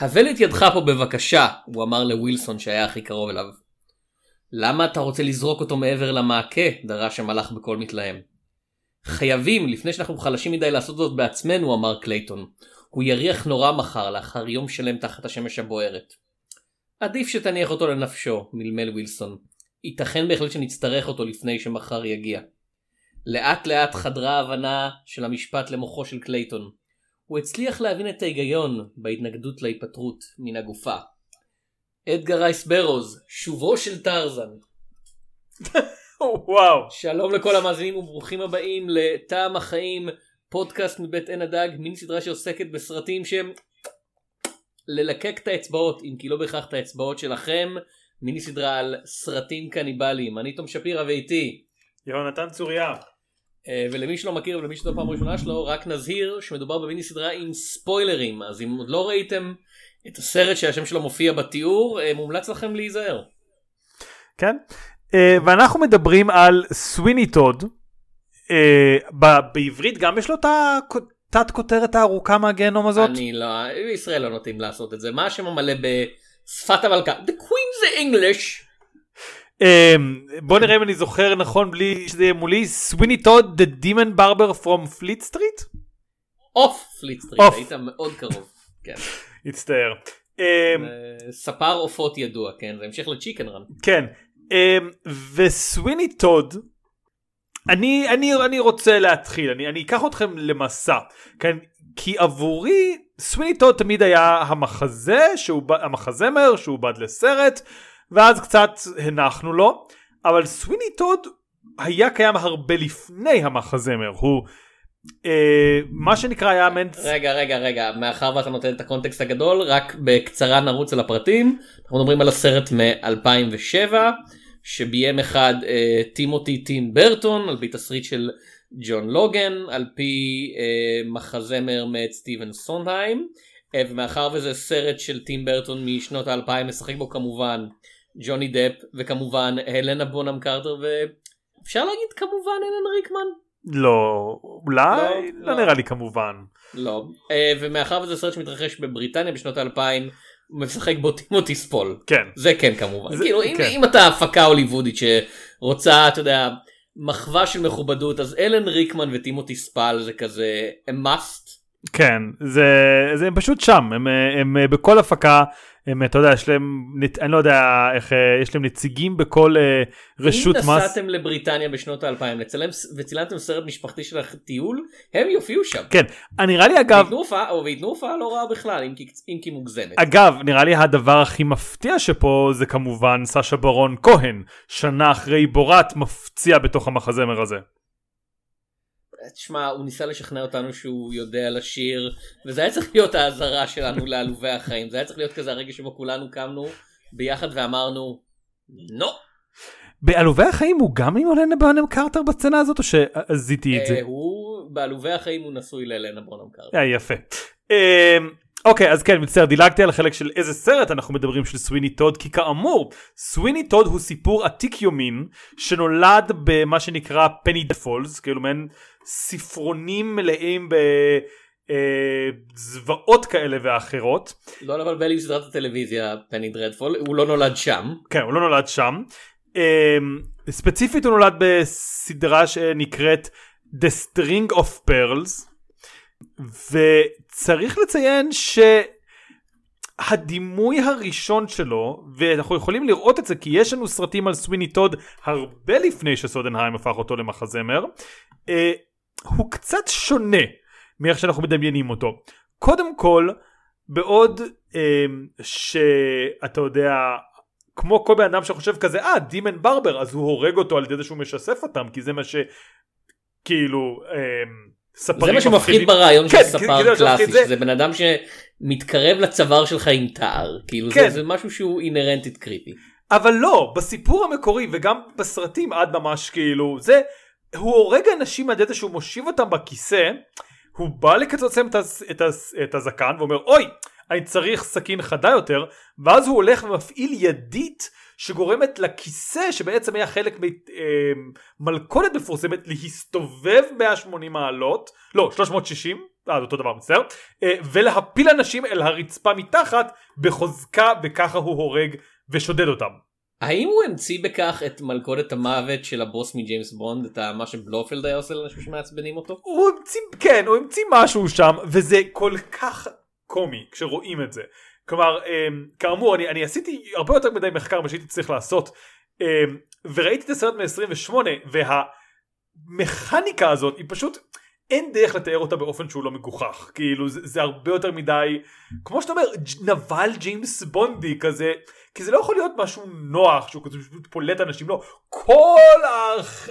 הבא לי את ידך פה בבקשה, הוא אמר לווילסון שהיה הכי קרוב אליו. למה אתה רוצה לזרוק אותו מעבר למעקה? דרש המלאך בקול מתלהם. חייבים, לפני שאנחנו חלשים מדי לעשות זאת בעצמנו, אמר קלייטון. הוא יריח נורא מחר, לאחר יום שלם תחת השמש הבוערת. עדיף שתניח אותו לנפשו, מלמל ווילסון. ייתכן בהחלט שנצטרך אותו לפני שמחר יגיע. לאט לאט חדרה ההבנה של המשפט למוחו של קלייטון. הוא הצליח להבין את ההיגיון בהתנגדות להיפטרות מן הגופה. אדגר רייס ברוז, שובו של טרזן. וואו. שלום לכל המאזינים וברוכים הבאים לטעם החיים, פודקאסט מבית עין הדג, מין סדרה שעוסקת בסרטים שהם ללקק את האצבעות, אם כי לא בהכרח את האצבעות שלכם, מיני סדרה על סרטים קניבליים. אני תום שפירא ואיתי. יהונתן צוריה. אה, ולמי שלא מכיר ולמי שזו פעם ראשונה שלו, רק נזהיר שמדובר במיני סדרה עם ספוילרים, אז אם עוד לא ראיתם את הסרט שהשם שלו מופיע בתיאור, אה, מומלץ לכם להיזהר. כן. אה, ואנחנו מדברים על סוויני טוד. בעברית גם יש לו את התת כותרת הארוכה מהגיהנום הזאת? אני לא, בישראל לא נוטים לעשות את זה. מה השם המלא בשפת המלכה? The Queen זה English. Um, בוא נראה אם אני זוכר נכון בלי שזה יהיה מולי סוויני טוד The Demon Barber from Fleet Street? of Fleet Street היית מאוד קרוב. כן. מצטער. Um, ספר עופות ידוע כן זה המשך ל Chicken Run. כן um, וסוויני טוד אני אני אני רוצה להתחיל אני אני אקח אתכם למסע כן כי עבורי סוויני טוד תמיד היה המחזה שהוא המחזמר שהוא עובד לסרט. ואז קצת הנחנו לו, אבל סוויני טוד היה קיים הרבה לפני המחזמר, הוא אה, מה שנקרא היה מנט... רגע רגע רגע מאחר ואתה נותן את הקונטקסט הגדול רק בקצרה נרוץ על הפרטים. אנחנו מדברים על הסרט מ-2007 שביים אחד אה, טימותי טים ברטון על פי תסריט של ג'ון לוגן על פי אה, מחזמר מאת סטיבן סונדהיים. אה, ומאחר וזה סרט של טים ברטון משנות האלפיים משחק בו כמובן ג'וני דפ וכמובן הלנה בונאם קרטר ואפשר להגיד כמובן אלן ריקמן? לא אולי לא, לא, לא נראה לי כמובן. לא אה, ומאחר וזה סרט שמתרחש בבריטניה בשנות האלפיים משחק בו טימותי ספול. כן. זה כן כמובן. זה, כאילו כן. אם, אם אתה הפקה הוליוודית שרוצה אתה יודע מחווה של מכובדות אז אלן ריקמן וטימותי ספל זה כזה הם must. כן זה, זה הם פשוט שם הם, הם, הם בכל הפקה הם, אתה יודע, יש להם, אני לא יודע איך, אה, יש להם נציגים בכל אה, רשות מס. אם נסעתם לבריטניה בשנות האלפיים לצלם וצילמתם סרט משפחתי של הטיול, הם יופיעו שם. כן, נראה לי אגב... וייתנו הופעה לא רעה בכלל, אם כי, אם כי מוגזמת. אגב, נראה לי הדבר הכי מפתיע שפה זה כמובן סשה ברון כהן, שנה אחרי בורת מפציע בתוך המחזמר הזה. תשמע הוא ניסה לשכנע אותנו שהוא יודע לשיר וזה היה צריך להיות האזהרה שלנו לעלובי החיים זה היה צריך להיות כזה הרגע שבו כולנו קמנו ביחד ואמרנו לא. בעלובי החיים הוא גם עם אלנה בונם קרטר בסצנה הזאת או שעזיתי את זה? אה, הוא בעלובי החיים הוא נשוי לאלנה בונם קרטר. אה, יפה. אמ, אוקיי אז כן מצטער דילגתי על החלק של איזה סרט אנחנו מדברים של סוויני טוד כי כאמור סוויני טוד הוא סיפור עתיק יומין שנולד במה שנקרא פני דפולס כאילו מעין ספרונים מלאים בזוועות אה, כאלה ואחרות. לא לבלבל עם סדרת הטלוויזיה פני דרדפול הוא לא נולד שם. כן הוא לא נולד שם. אה, ספציפית הוא נולד בסדרה שנקראת The String of Pearls וצריך לציין שהדימוי הראשון שלו ואנחנו יכולים לראות את זה כי יש לנו סרטים על סוויני טוד הרבה לפני שסודנהיים הפך אותו למחזמר אה, הוא קצת שונה מאיך שאנחנו מדמיינים אותו קודם כל בעוד אה, שאתה יודע כמו כל בן אדם שחושב כזה אה דימן ברבר אז הוא הורג אותו על ידי זה שהוא משסף אותם כי זה מה שכאילו אה, ספרים זה מה שמפחיד ברעיון כן, של ספר קלאסי שזה בן אדם שמתקרב לצוואר שלך עם תער כאילו כן. זה, זה משהו שהוא אינרנטית קריפי. אבל לא בסיפור המקורי וגם בסרטים עד ממש כאילו זה הוא הורג אנשים עד ידי שהוא מושיב אותם בכיסא הוא בא לקצץ להם את, את, את הזקן ואומר אוי אני צריך סכין חדה יותר ואז הוא הולך ומפעיל ידית שגורמת לכיסא שבעצם היה חלק ממלכודת אה, מפורסמת להסתובב 180 מעלות לא 360 אה, זה אותו דבר מצטער, אה, ולהפיל אנשים אל הרצפה מתחת בחוזקה וככה הוא הורג ושודד אותם. האם הוא המציא בכך את מלכודת המוות של הבוס מג'יימס בונד את מה שבלופלד היה עושה לאנשים שמעצבנים אותו? הוא המציא, כן, הוא המציא משהו שם וזה כל כך קומי כשרואים את זה. כלומר, אמ, כאמור, אני, אני עשיתי הרבה יותר מדי מחקר ממה שהייתי צריך לעשות, אמ, וראיתי את הסרט מ-28, והמכניקה הזאת היא פשוט, אין דרך לתאר אותה באופן שהוא לא מגוחך. כאילו, זה, זה הרבה יותר מדי, כמו שאתה אומר, נבל ג'יימס בונדי כזה, כי זה לא יכול להיות משהו נוח, שהוא כזה פשוט פולט אנשים, לא. כל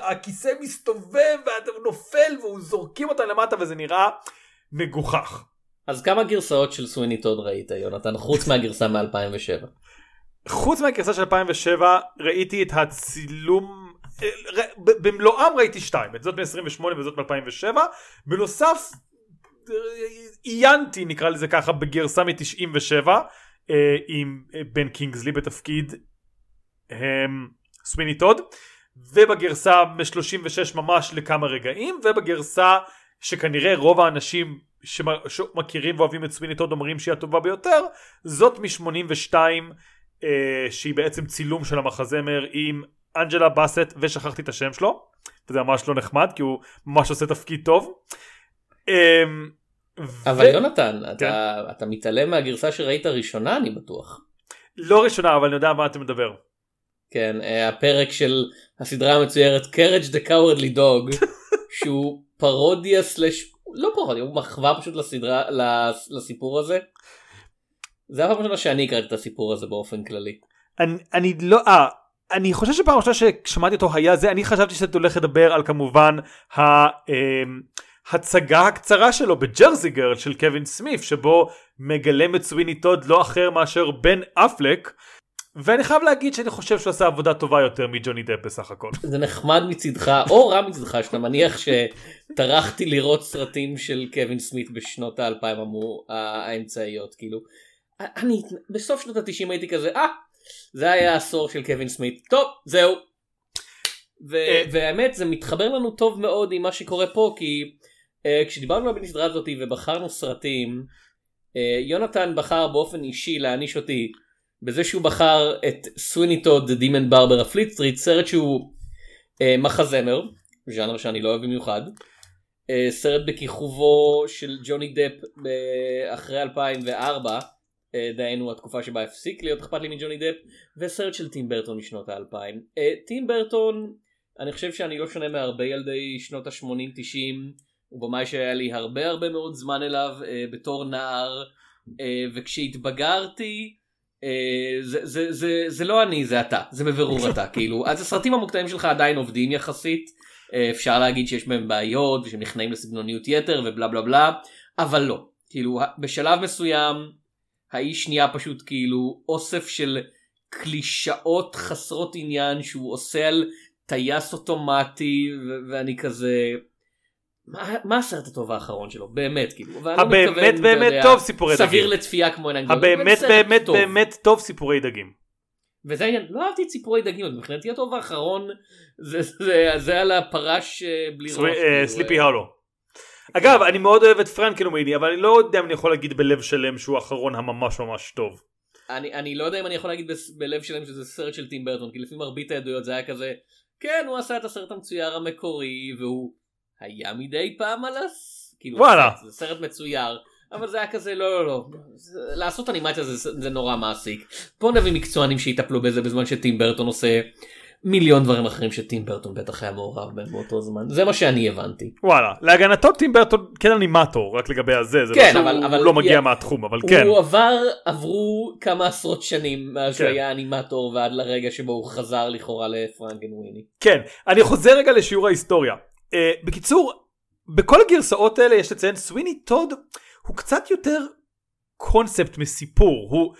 הכיסא מסתובב, ואתה נופל, והוא זורקים אותה למטה, וזה נראה מגוחך. אז כמה גרסאות של סוויני טוד ראית יונתן חוץ מהגרסה מ-2007? חוץ מהגרסה של 2007 ראיתי את הצילום אה, במלואם ראיתי שתיים את זאת מ-28 וזאת מ-2007 בנוסף עיינתי נקרא לזה ככה בגרסה מ-97 אה, עם אה, בן קינגסלי בתפקיד סוויני טוד ובגרסה מ-36 ממש לכמה רגעים ובגרסה שכנראה רוב האנשים שמכירים ואוהבים את סוויני טוד אומרים שהיא הטובה ביותר זאת מ-82 אה, שהיא בעצם צילום של המחזמר עם אנג'לה באסט ושכחתי את השם שלו וזה ממש לא נחמד כי הוא ממש עושה תפקיד טוב. אה, אבל ו... יונתן כן. אתה, אתה מתעלם מהגרסה שראית ראשונה אני בטוח. לא ראשונה אבל אני יודע מה אתה מדבר. כן אה, הפרק של הסדרה המצוירת Courage the Cowardly Dog שהוא פרודיה slash לא פרודיה הוא מחווה פשוט לסדרה לסיפור הזה. זה הפעם הראשונה שאני הכרתי את הסיפור הזה באופן כללי. אני, אני לא אה אני חושב שפעם ראשונה ששמעתי אותו היה זה אני חשבתי שאתה הולך לדבר על כמובן ההצגה הקצרה שלו בג'רזי גרל של קווין סמיף שבו מגלם את סוויני טוד לא אחר מאשר בן אפלק ואני חייב להגיד שאני חושב שהוא עשה עבודה טובה יותר מג'וני דפ בסך הכל. זה נחמד מצידך או רע מצידך שאתה מניח שטרחתי לראות סרטים של קווין סמית בשנות האלפיים האמצעיות כאילו. אני בסוף שנות התשעים הייתי כזה אה זה היה העשור של קווין סמית טוב זהו. אה. והאמת זה מתחבר לנו טוב מאוד עם מה שקורה פה כי כשדיברנו על הסדרה הזאת ובחרנו סרטים uh, יונתן בחר באופן אישי להעניש אותי בזה שהוא בחר את סוויני טוד Demon Barber of Fleet Street סרט שהוא uh, מחזמר ז'אנר שאני לא אוהב במיוחד. uh, סרט בכיכובו של ג'וני דפ אחרי 2004 אה, דהיינו התקופה שבה הפסיק להיות אכפת לי מג'וני דפ וסרט של טים ברטון משנות האלפיים. אה, טים ברטון אני חושב שאני לא שונה מהרבה ילדי שנות ה-80-90 הוא במאי שהיה לי הרבה הרבה מאוד זמן אליו אה, בתור נער וכשהתבגרתי זה, זה, זה, זה לא אני זה אתה זה בבירור אתה כאילו. אז הסרטים המוקטעים שלך עדיין עובדים יחסית. אפשר להגיד שיש בהם בעיות ושהם נכנעים לסגנוניות יתר ובלה בלה בלה אבל לא. כאילו בשלב מסוים האיש נהיה פשוט כאילו אוסף של קלישאות חסרות עניין שהוא עושה על טייס אוטומטי ו- ואני כזה מה, מה הסרט הטוב האחרון שלו באמת כאילו הבאמת מתכוון, באמת יודע, טוב סיפורי דגים סביר לצפייה כמו עיניים הבאמת באמת טוב. באמת טוב סיפורי דגים. וזה העניין לא אהבתי את סיפורי דגים מבחינתי הטוב האחרון זה, זה, זה, זה על הפרש אה, בלי ראש. סליפי כאילו, הלו. אגב אני מאוד אוהב את פרנקל וויני אבל אני לא יודע אם אני יכול להגיד בלב שלם שהוא האחרון הממש ממש טוב. אני, אני לא יודע אם אני יכול להגיד בלב שלם שזה סרט של טים ברטון כי לפי מרבית העדויות זה היה כזה כן הוא עשה את הסרט המצויר המקורי והוא היה מדי פעם על הס... כאילו, וואלה זה סרט מצויר אבל זה היה כזה לא לא לא לעשות אנימציה זה, זה נורא מעסיק בוא נביא מקצוענים שיטפלו בזה בזמן שטים ברטון עושה מיליון דברים אחרים שטים ברטון בטח היה מעורב בהם באותו זמן זה מה שאני הבנתי. וואלה להגנתו טים ברטון כן אנימטור רק לגבי הזה זה כן, לא אבל, אבל לא מגיע yeah, מהתחום אבל כן. הוא עבר עברו כמה עשרות שנים מאז כן. שהוא היה אנימטור ועד לרגע שבו הוא חזר לכאורה לפרנקן וויני. כן אני חוזר רגע לשיעור ההיסטוריה. Uh, בקיצור בכל הגרסאות האלה יש לציין סוויני טוד הוא קצת יותר קונספט מסיפור. הוא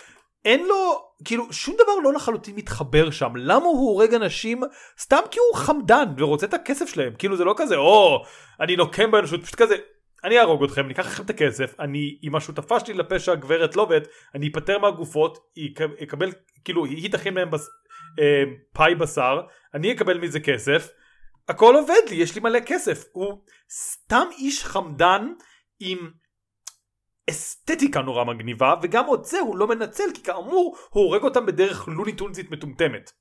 אין לו כאילו שום דבר לא לחלוטין מתחבר שם. למה הוא הורג אנשים? סתם כי הוא חמדן ורוצה את הכסף שלהם. כאילו זה לא כזה או אני נוקם באנושות פשוט כזה אני אהרוג אתכם אני אקח לכם את הכסף אני עם השותפה שלי לפשע גברת לובט אני אפטר מהגופות יקבל כאילו היא תכין להם בס, אה, פאי בשר אני אקבל מזה כסף הכל עובד לי יש לי מלא כסף הוא סתם איש חמדן עם אסתטיקה נורא מגניבה וגם עוד זה הוא לא מנצל כי כאמור הוא הורג אותם בדרך לוני טונזית מטומטמת.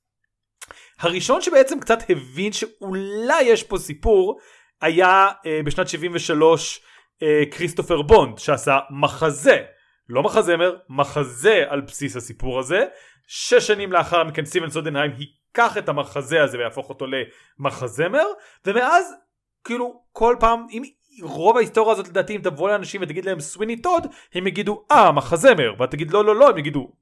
הראשון שבעצם קצת הבין שאולי יש פה סיפור היה אה, בשנת 73 אה, כריסטופר בונד שעשה מחזה לא מחזמר מחזה על בסיס הסיפור הזה שש שנים לאחר מכן סטיבן סודנהיים ייקח את המחזה הזה ויהפוך אותו למחזמר ומאז כאילו כל פעם אם רוב ההיסטוריה הזאת לדעתי אם תבוא לאנשים ותגיד להם סוויני טוד הם יגידו אה מחזמר ואת תגיד לא לא לא הם יגידו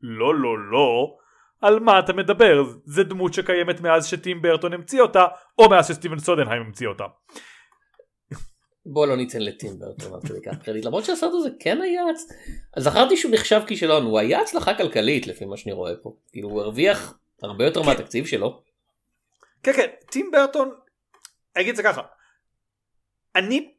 לא לא לא על מה אתה מדבר זה דמות שקיימת מאז שטים ברטון המציא אותה או מאז שסטיבן סודנהיים המציא אותה. בוא לא ניתן לטים ברטון עד כדי כך קרדיט למרות שהסרט הזה כן היה זכרתי שהוא נחשב כישלון הוא היה הצלחה כלכלית לפי מה שאני רואה פה כאילו הוא הרוויח הרבה יותר מהתקציב שלו. כן כן טים ברטון אני אגיד את זה ככה אני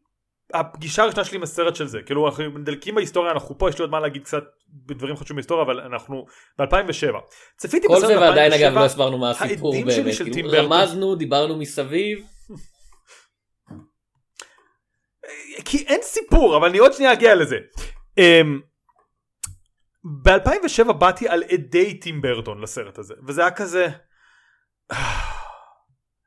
הפגישה הראשונה שלי עם הסרט של זה כאילו אנחנו מדלקים בהיסטוריה אנחנו פה יש לי עוד מה להגיד קצת בדברים חשובים בהיסטוריה אבל אנחנו ב-2007 צפיתי כל בסרט זה ועדיין 2007, אגב לא הסברנו מה הסיפור באמת כאילו. רמזנו דיברנו מסביב כי אין סיפור אבל אני עוד שנייה אגיע לזה. אמ, ב-2007 באתי על עדי טים ברטון לסרט הזה וזה היה כזה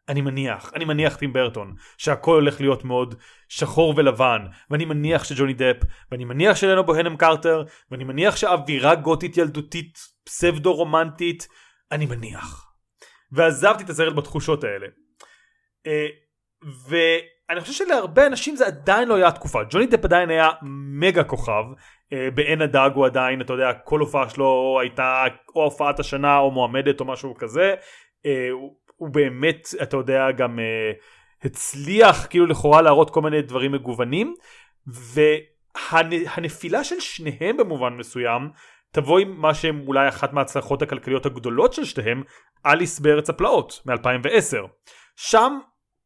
אני מניח אני מניח טים ברטון שהכל הולך להיות מאוד שחור ולבן ואני מניח שג'וני דפ ואני מניח שלנו בוהנם קרטר ואני מניח שאווירה גותית ילדותית פסבדו רומנטית אני מניח ועזבתי את הסרט בתחושות האלה. אה, ואני חושב שלהרבה אנשים זה עדיין לא היה התקופה ג'וני דפ עדיין היה מגה כוכב אה, בעין הדג הוא עדיין אתה יודע כל הופעה שלו הייתה או הופעת השנה או מועמדת או משהו כזה אה, הוא, הוא באמת אתה יודע גם אה, הצליח כאילו לכאורה להראות כל מיני דברים מגוונים והנפילה של שניהם במובן מסוים תבוא עם מה שהם אולי אחת מההצלחות הכלכליות הגדולות של שתיהם אליס בארץ הפלאות מ-2010 שם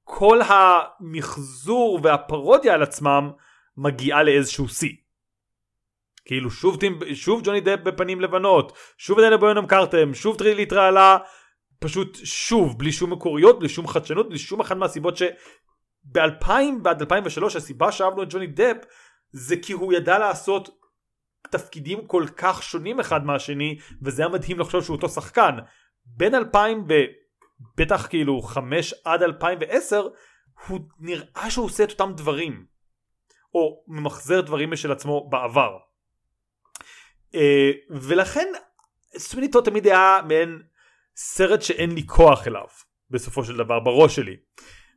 כל המחזור והפרודיה על עצמם מגיעה לאיזשהו שיא. כאילו שוב, טים, שוב ג'וני דפ בפנים לבנות, שוב דנה בויונם קרטם, שוב טרילית רעלה, פשוט שוב, בלי שום מקוריות, בלי שום חדשנות, בלי שום אחת מהסיבות שב-2000 ועד 2003 הסיבה שאהבנו את ג'וני דפ זה כי הוא ידע לעשות תפקידים כל כך שונים אחד מהשני וזה היה מדהים לחשוב שהוא אותו שחקן. בין 2000 ובטח כאילו 5 עד 2010 הוא נראה שהוא עושה את אותם דברים. או ממחזר דברים משל עצמו בעבר. אה, ולכן סוויניטו תמיד היה מעין סרט שאין לי כוח אליו בסופו של דבר בראש שלי.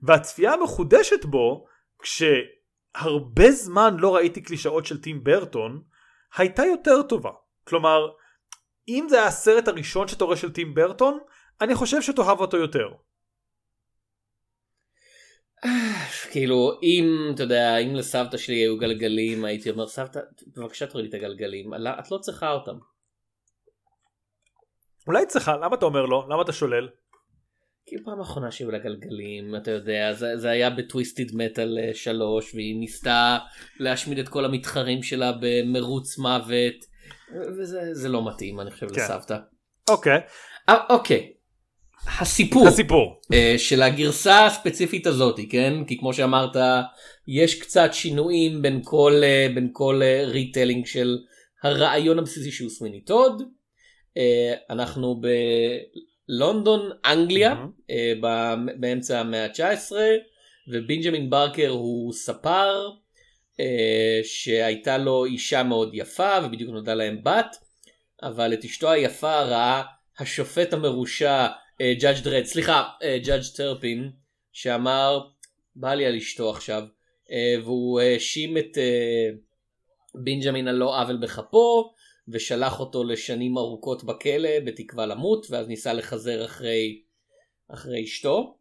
והצפייה המחודשת בו כשהרבה זמן לא ראיתי קלישאות של טים ברטון הייתה יותר טובה. כלומר אם זה היה הסרט הראשון שאתה רואה של טים ברטון אני חושב שתאהב אותו יותר. כאילו אם אתה יודע אם לסבתא שלי היו גלגלים הייתי אומר סבתא בבקשה תורידי את הגלגלים את לא צריכה אותם. אולי צריכה למה אתה אומר לא למה אתה שולל. כאילו פעם אחרונה שהיו לה גלגלים אתה יודע זה, זה היה בטוויסטד מטאל 3 והיא ניסתה להשמיד את כל המתחרים שלה במרוץ מוות וזה זה לא מתאים אני חושב כן. לסבתא. אוקיי אה, אוקיי. הסיפור הסיפור. אה, של הגרסה הספציפית הזאת כן כי כמו שאמרת יש קצת שינויים בין כל אה, בין כל retelling של הרעיון הבסיסי שהוא סוויני טוד. אה, אנחנו בלונדון אנגליה. אה, ב- באמצע המאה ה-19 ובנג'מין ברקר הוא ספר אה, שהייתה לו אישה מאוד יפה ובדיוק נולדה להם בת אבל את אשתו היפה ראה השופט המרושע ג'אדג' דרד סליחה judge טרפין שאמר בא לי על אשתו עכשיו אה, והוא האשים את אה, בנג'מין על לא עוול בכפו ושלח אותו לשנים ארוכות בכלא בתקווה למות ואז ניסה לחזר אחרי אחרי אשתו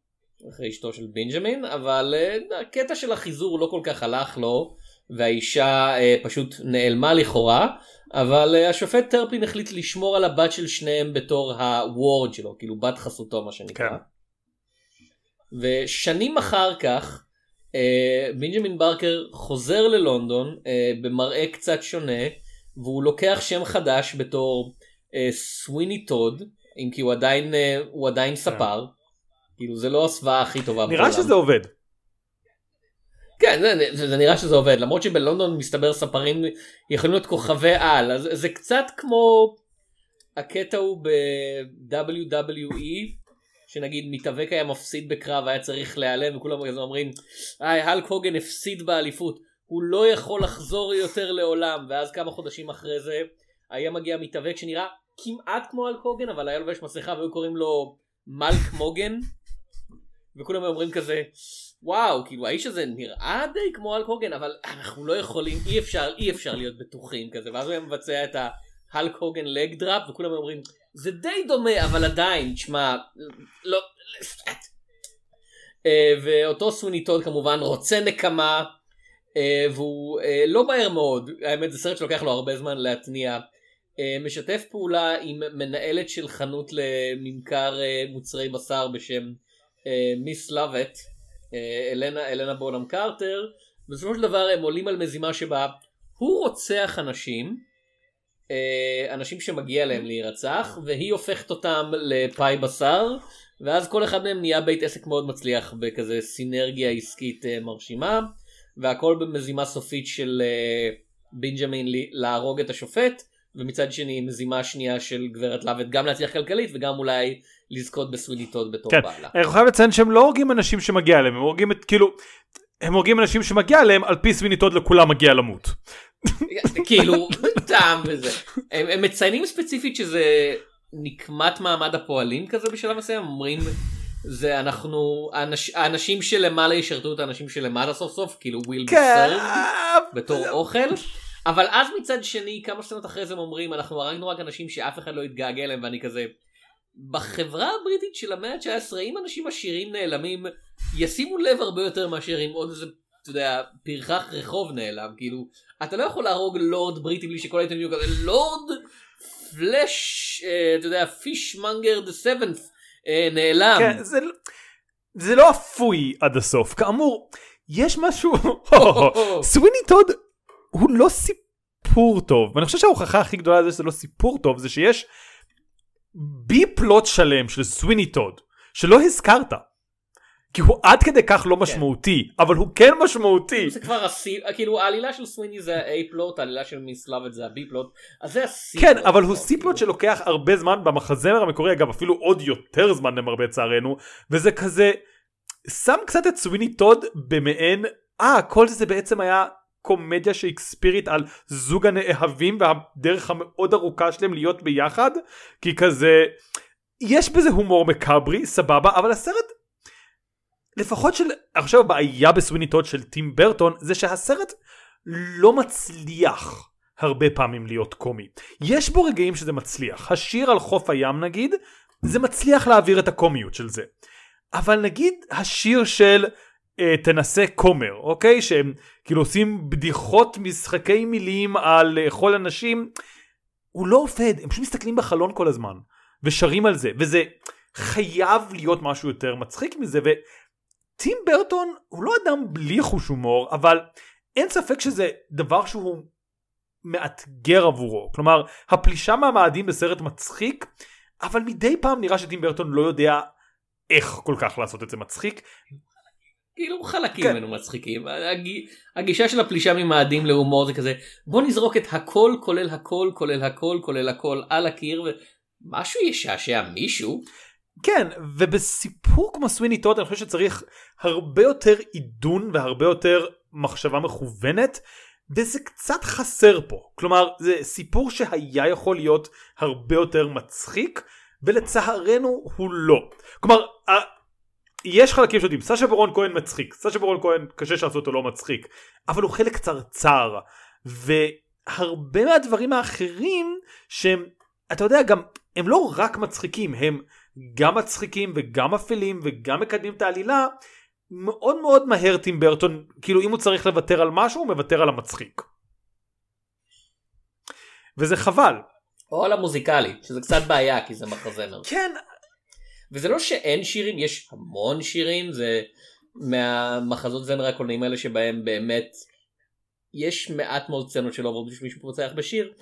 אחרי אשתו של בנג'מין אבל אה, הקטע של החיזור לא כל כך הלך לו והאישה אה, פשוט נעלמה לכאורה אבל אה, השופט טרפין החליט לשמור על הבת של שניהם בתור הוורד שלו כאילו בת חסותו מה שנקרא. כן. ושנים אחר כך אה, בנג'מין ברקר חוזר ללונדון אה, במראה קצת שונה והוא לוקח שם חדש בתור אה, סוויני טוד אם כי הוא עדיין אה, הוא עדיין ספר כאילו זה לא הסוואה הכי טובה נראה שזה עובד. כן, זה, זה, זה נראה שזה עובד, למרות שבלונדון מסתבר ספרים יכולים להיות כוכבי על, אז זה קצת כמו הקטע הוא ב-WWE, שנגיד מתאבק היה מפסיד בקרב, היה צריך להיעלם, וכולם כזה אומרים, היי, הלק הוגן הפסיד באליפות, הוא לא יכול לחזור יותר לעולם, ואז כמה חודשים אחרי זה, היה מגיע מתאבק שנראה כמעט כמו הלק הוגן, אבל היה לובש מסכה והיו קוראים לו מלק מוגן, וכולם אומרים כזה, וואו, כאילו האיש הזה נראה די כמו הלק הוגן, אבל אנחנו לא יכולים, אי אפשר, אי אפשר להיות בטוחים כזה, ואז הוא היה מבצע את ההלק הוגן leg drop, וכולם אומרים, זה די דומה, אבל עדיין, תשמע, לא, אה, ואותו סוויני טוד כמובן רוצה נקמה, אה, והוא אה, לא מהר מאוד, האמת זה סרט שלוקח לו הרבה זמן להתניע, משתף פעולה עם מנהלת של חנות לממכר מוצרי בשר בשם מיס לאבט, אלנה, אלנה בונם קרטר, בסופו של דבר הם עולים על מזימה שבה הוא רוצח אנשים, אנשים שמגיע להם להירצח, והיא הופכת אותם לפאי בשר, ואז כל אחד מהם נהיה בית עסק מאוד מצליח בכזה סינרגיה עסקית מרשימה. והכל במזימה סופית של בנג'מין להרוג את השופט ומצד שני מזימה שנייה של גברת לאבט גם להצליח כלכלית וגם אולי לזכות בסוויני טוד בתור כן. בעלה. אני חייב לציין שהם לא הורגים אנשים שמגיע להם הם הורגים את כאילו הם הורגים אנשים שמגיע להם על פי סוויני טוד לכולם מגיע למות. כאילו טעם וזה הם, הם מציינים ספציפית שזה נקמת מעמד הפועלים כזה בשלב מסוים אומרים זה אנחנו האנש, האנשים שלמעלה ישרתו את האנשים שלמעלה סוף סוף כאילו וויל כן, בתור אוכל אבל אז מצד שני כמה שנות אחרי זה הם אומרים אנחנו הרגנו רק אנשים שאף אחד לא יתגעגע אליהם ואני כזה בחברה הבריטית של המאה ה-19 אם אנשים עשירים נעלמים ישימו לב הרבה יותר מאשר אם עוד איזה אתה יודע פרחח רחוב נעלם כאילו אתה לא יכול להרוג לורד בריטי בלי שכל העיתונים יהיו כזה לורד פלאש אה, אתה יודע פיש מנגר דה סבנס אה, נעלם. כן, זה, לא- זה לא אפוי עד הסוף. כאמור, יש משהו... סוויני טוד הוא לא סיפור טוב. ואני חושב שההוכחה הכי גדולה לזה שזה לא סיפור טוב זה שיש בי פלוט שלם של סוויני טוד שלא הזכרת. כי הוא עד כדי כך לא כן. משמעותי, כן. אבל הוא כן משמעותי. זה כבר השיא, כאילו העלילה של סוויני זה ה-A פלוט, העלילה של מיס לאבד זה ה-B פלוט, אז זה השיא. כן, אבל הוא C פלוט כאילו. שלוקח הרבה זמן במחזמר המקורי, אגב אפילו עוד יותר זמן למרבה צערנו, וזה כזה, שם קצת את סוויני טוד במעין, אה, כל זה בעצם היה קומדיה שייקספירית על זוג הנאהבים והדרך המאוד ארוכה שלהם להיות ביחד, כי כזה, יש בזה הומור מקאברי, סבבה, אבל הסרט לפחות של עכשיו הבעיה בסוויני טוד של טים ברטון זה שהסרט לא מצליח הרבה פעמים להיות קומי. יש בו רגעים שזה מצליח. השיר על חוף הים נגיד, זה מצליח להעביר את הקומיות של זה. אבל נגיד השיר של תנסה כומר, אוקיי? שהם כאילו עושים בדיחות משחקי מילים על לאכול אנשים, הוא לא עובד, הם פשוט מסתכלים בחלון כל הזמן ושרים על זה, וזה חייב להיות משהו יותר מצחיק מזה, טים ברטון הוא לא אדם בלי חוש הומור אבל אין ספק שזה דבר שהוא מאתגר עבורו כלומר הפלישה מהמאדים בסרט מצחיק אבל מדי פעם נראה שטים ברטון לא יודע איך כל כך לעשות את זה מצחיק. כאילו חלקים כן. ממנו מצחיקים הגישה של הפלישה ממאדים להומור זה כזה בוא נזרוק את הכל כולל הכל כולל הכל כולל הכל על הקיר ומשהו ישעשע מישהו. כן, ובסיפור כמו סוויני טוד אני חושב שצריך הרבה יותר עידון והרבה יותר מחשבה מכוונת, וזה קצת חסר פה. כלומר, זה סיפור שהיה יכול להיות הרבה יותר מצחיק, ולצערנו הוא לא. כלומר, יש חלקים שיודעים, סשה ברון כהן מצחיק, סשה ברון כהן קשה שעשו אותו לא מצחיק, אבל הוא חלק קצרצר, והרבה מהדברים האחרים שהם, אתה יודע, גם, הם לא רק מצחיקים, הם גם מצחיקים וגם אפלים וגם מקדמים את העלילה, מאוד מאוד מהר טים ברטון, כאילו אם הוא צריך לוותר על משהו, הוא מוותר על המצחיק. וזה חבל. או על המוזיקלי, שזה קצת בעיה כי זה מחזמר. כן. וזה לא שאין שירים, יש המון שירים, זה מהמחזות זמר הקולנועים האלה שבהם באמת יש מעט מאוד סצנות שלא עוברות בשביל מישהו פוצח בשיר.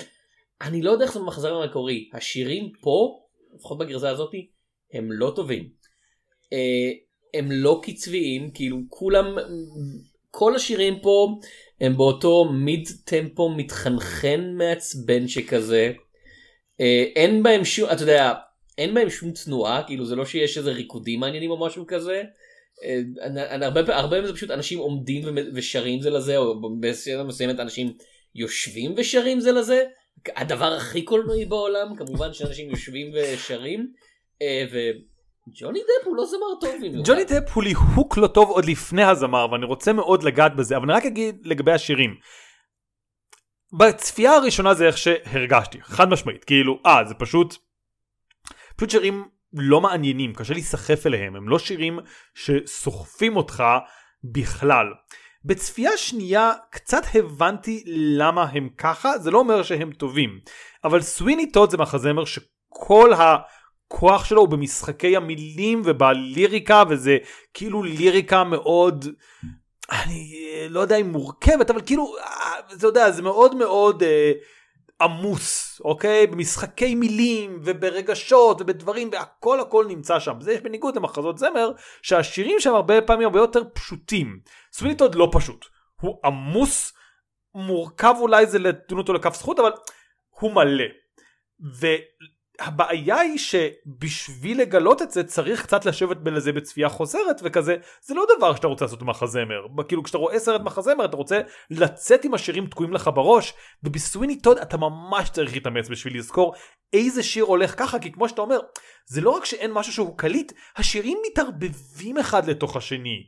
אני לא יודע איך זה במחזמר המקורי, השירים פה, לפחות בגרזה הזאתי, הם לא טובים. אה, הם לא קצביים, כאילו כולם, כל השירים פה הם באותו מיד טמפו מתחנחן מעצבן שכזה. אה, אין בהם שום, אתה יודע, אין בהם שום תנועה, כאילו זה לא שיש איזה ריקודים מעניינים או משהו כזה. אה, הרבה פעמים זה פשוט אנשים עומדים ושרים זה לזה, או בסדר מסוימת אנשים יושבים ושרים זה לזה. הדבר הכי קולנועי בעולם, כמובן שאנשים יושבים ושרים. אה, וג'וני דפ הוא לא זמר טוב. ג'וני דפ הוא ליהוק לא טוב עוד לפני הזמר, ואני רוצה מאוד לגעת בזה, אבל אני רק אגיד לגבי השירים. בצפייה הראשונה זה איך שהרגשתי, חד משמעית, כאילו, אה, זה פשוט, פשוט שירים לא מעניינים, קשה להיסחף אליהם, הם לא שירים שסוחפים אותך בכלל. בצפייה שנייה קצת הבנתי למה הם ככה, זה לא אומר שהם טובים, אבל סוויני טוד זה מחזמר שכל הכוח שלו הוא במשחקי המילים ובליריקה, וזה כאילו ליריקה מאוד אני לא יודע אם מורכבת אבל כאילו אתה יודע זה מאוד מאוד אה, עמוס אוקיי? במשחקי מילים וברגשות ובדברים והכל הכל נמצא שם. זה בניגוד למחזות זמר שהשירים שם הרבה פעמים הרבה יותר פשוטים. סוויניטוד לא פשוט. הוא עמוס מורכב אולי זה לדון אותו לכף זכות אבל הוא מלא. הבעיה היא שבשביל לגלות את זה צריך קצת לשבת בלזה בצפייה חוזרת וכזה זה לא דבר שאתה רוצה לעשות במחזמר כאילו כשאתה רואה סרט מחזמר אתה רוצה לצאת עם השירים תקועים לך בראש ובסוויני טוד אתה ממש צריך להתאמץ בשביל לזכור איזה שיר הולך ככה כי כמו שאתה אומר זה לא רק שאין משהו שהוא קליט השירים מתערבבים אחד לתוך השני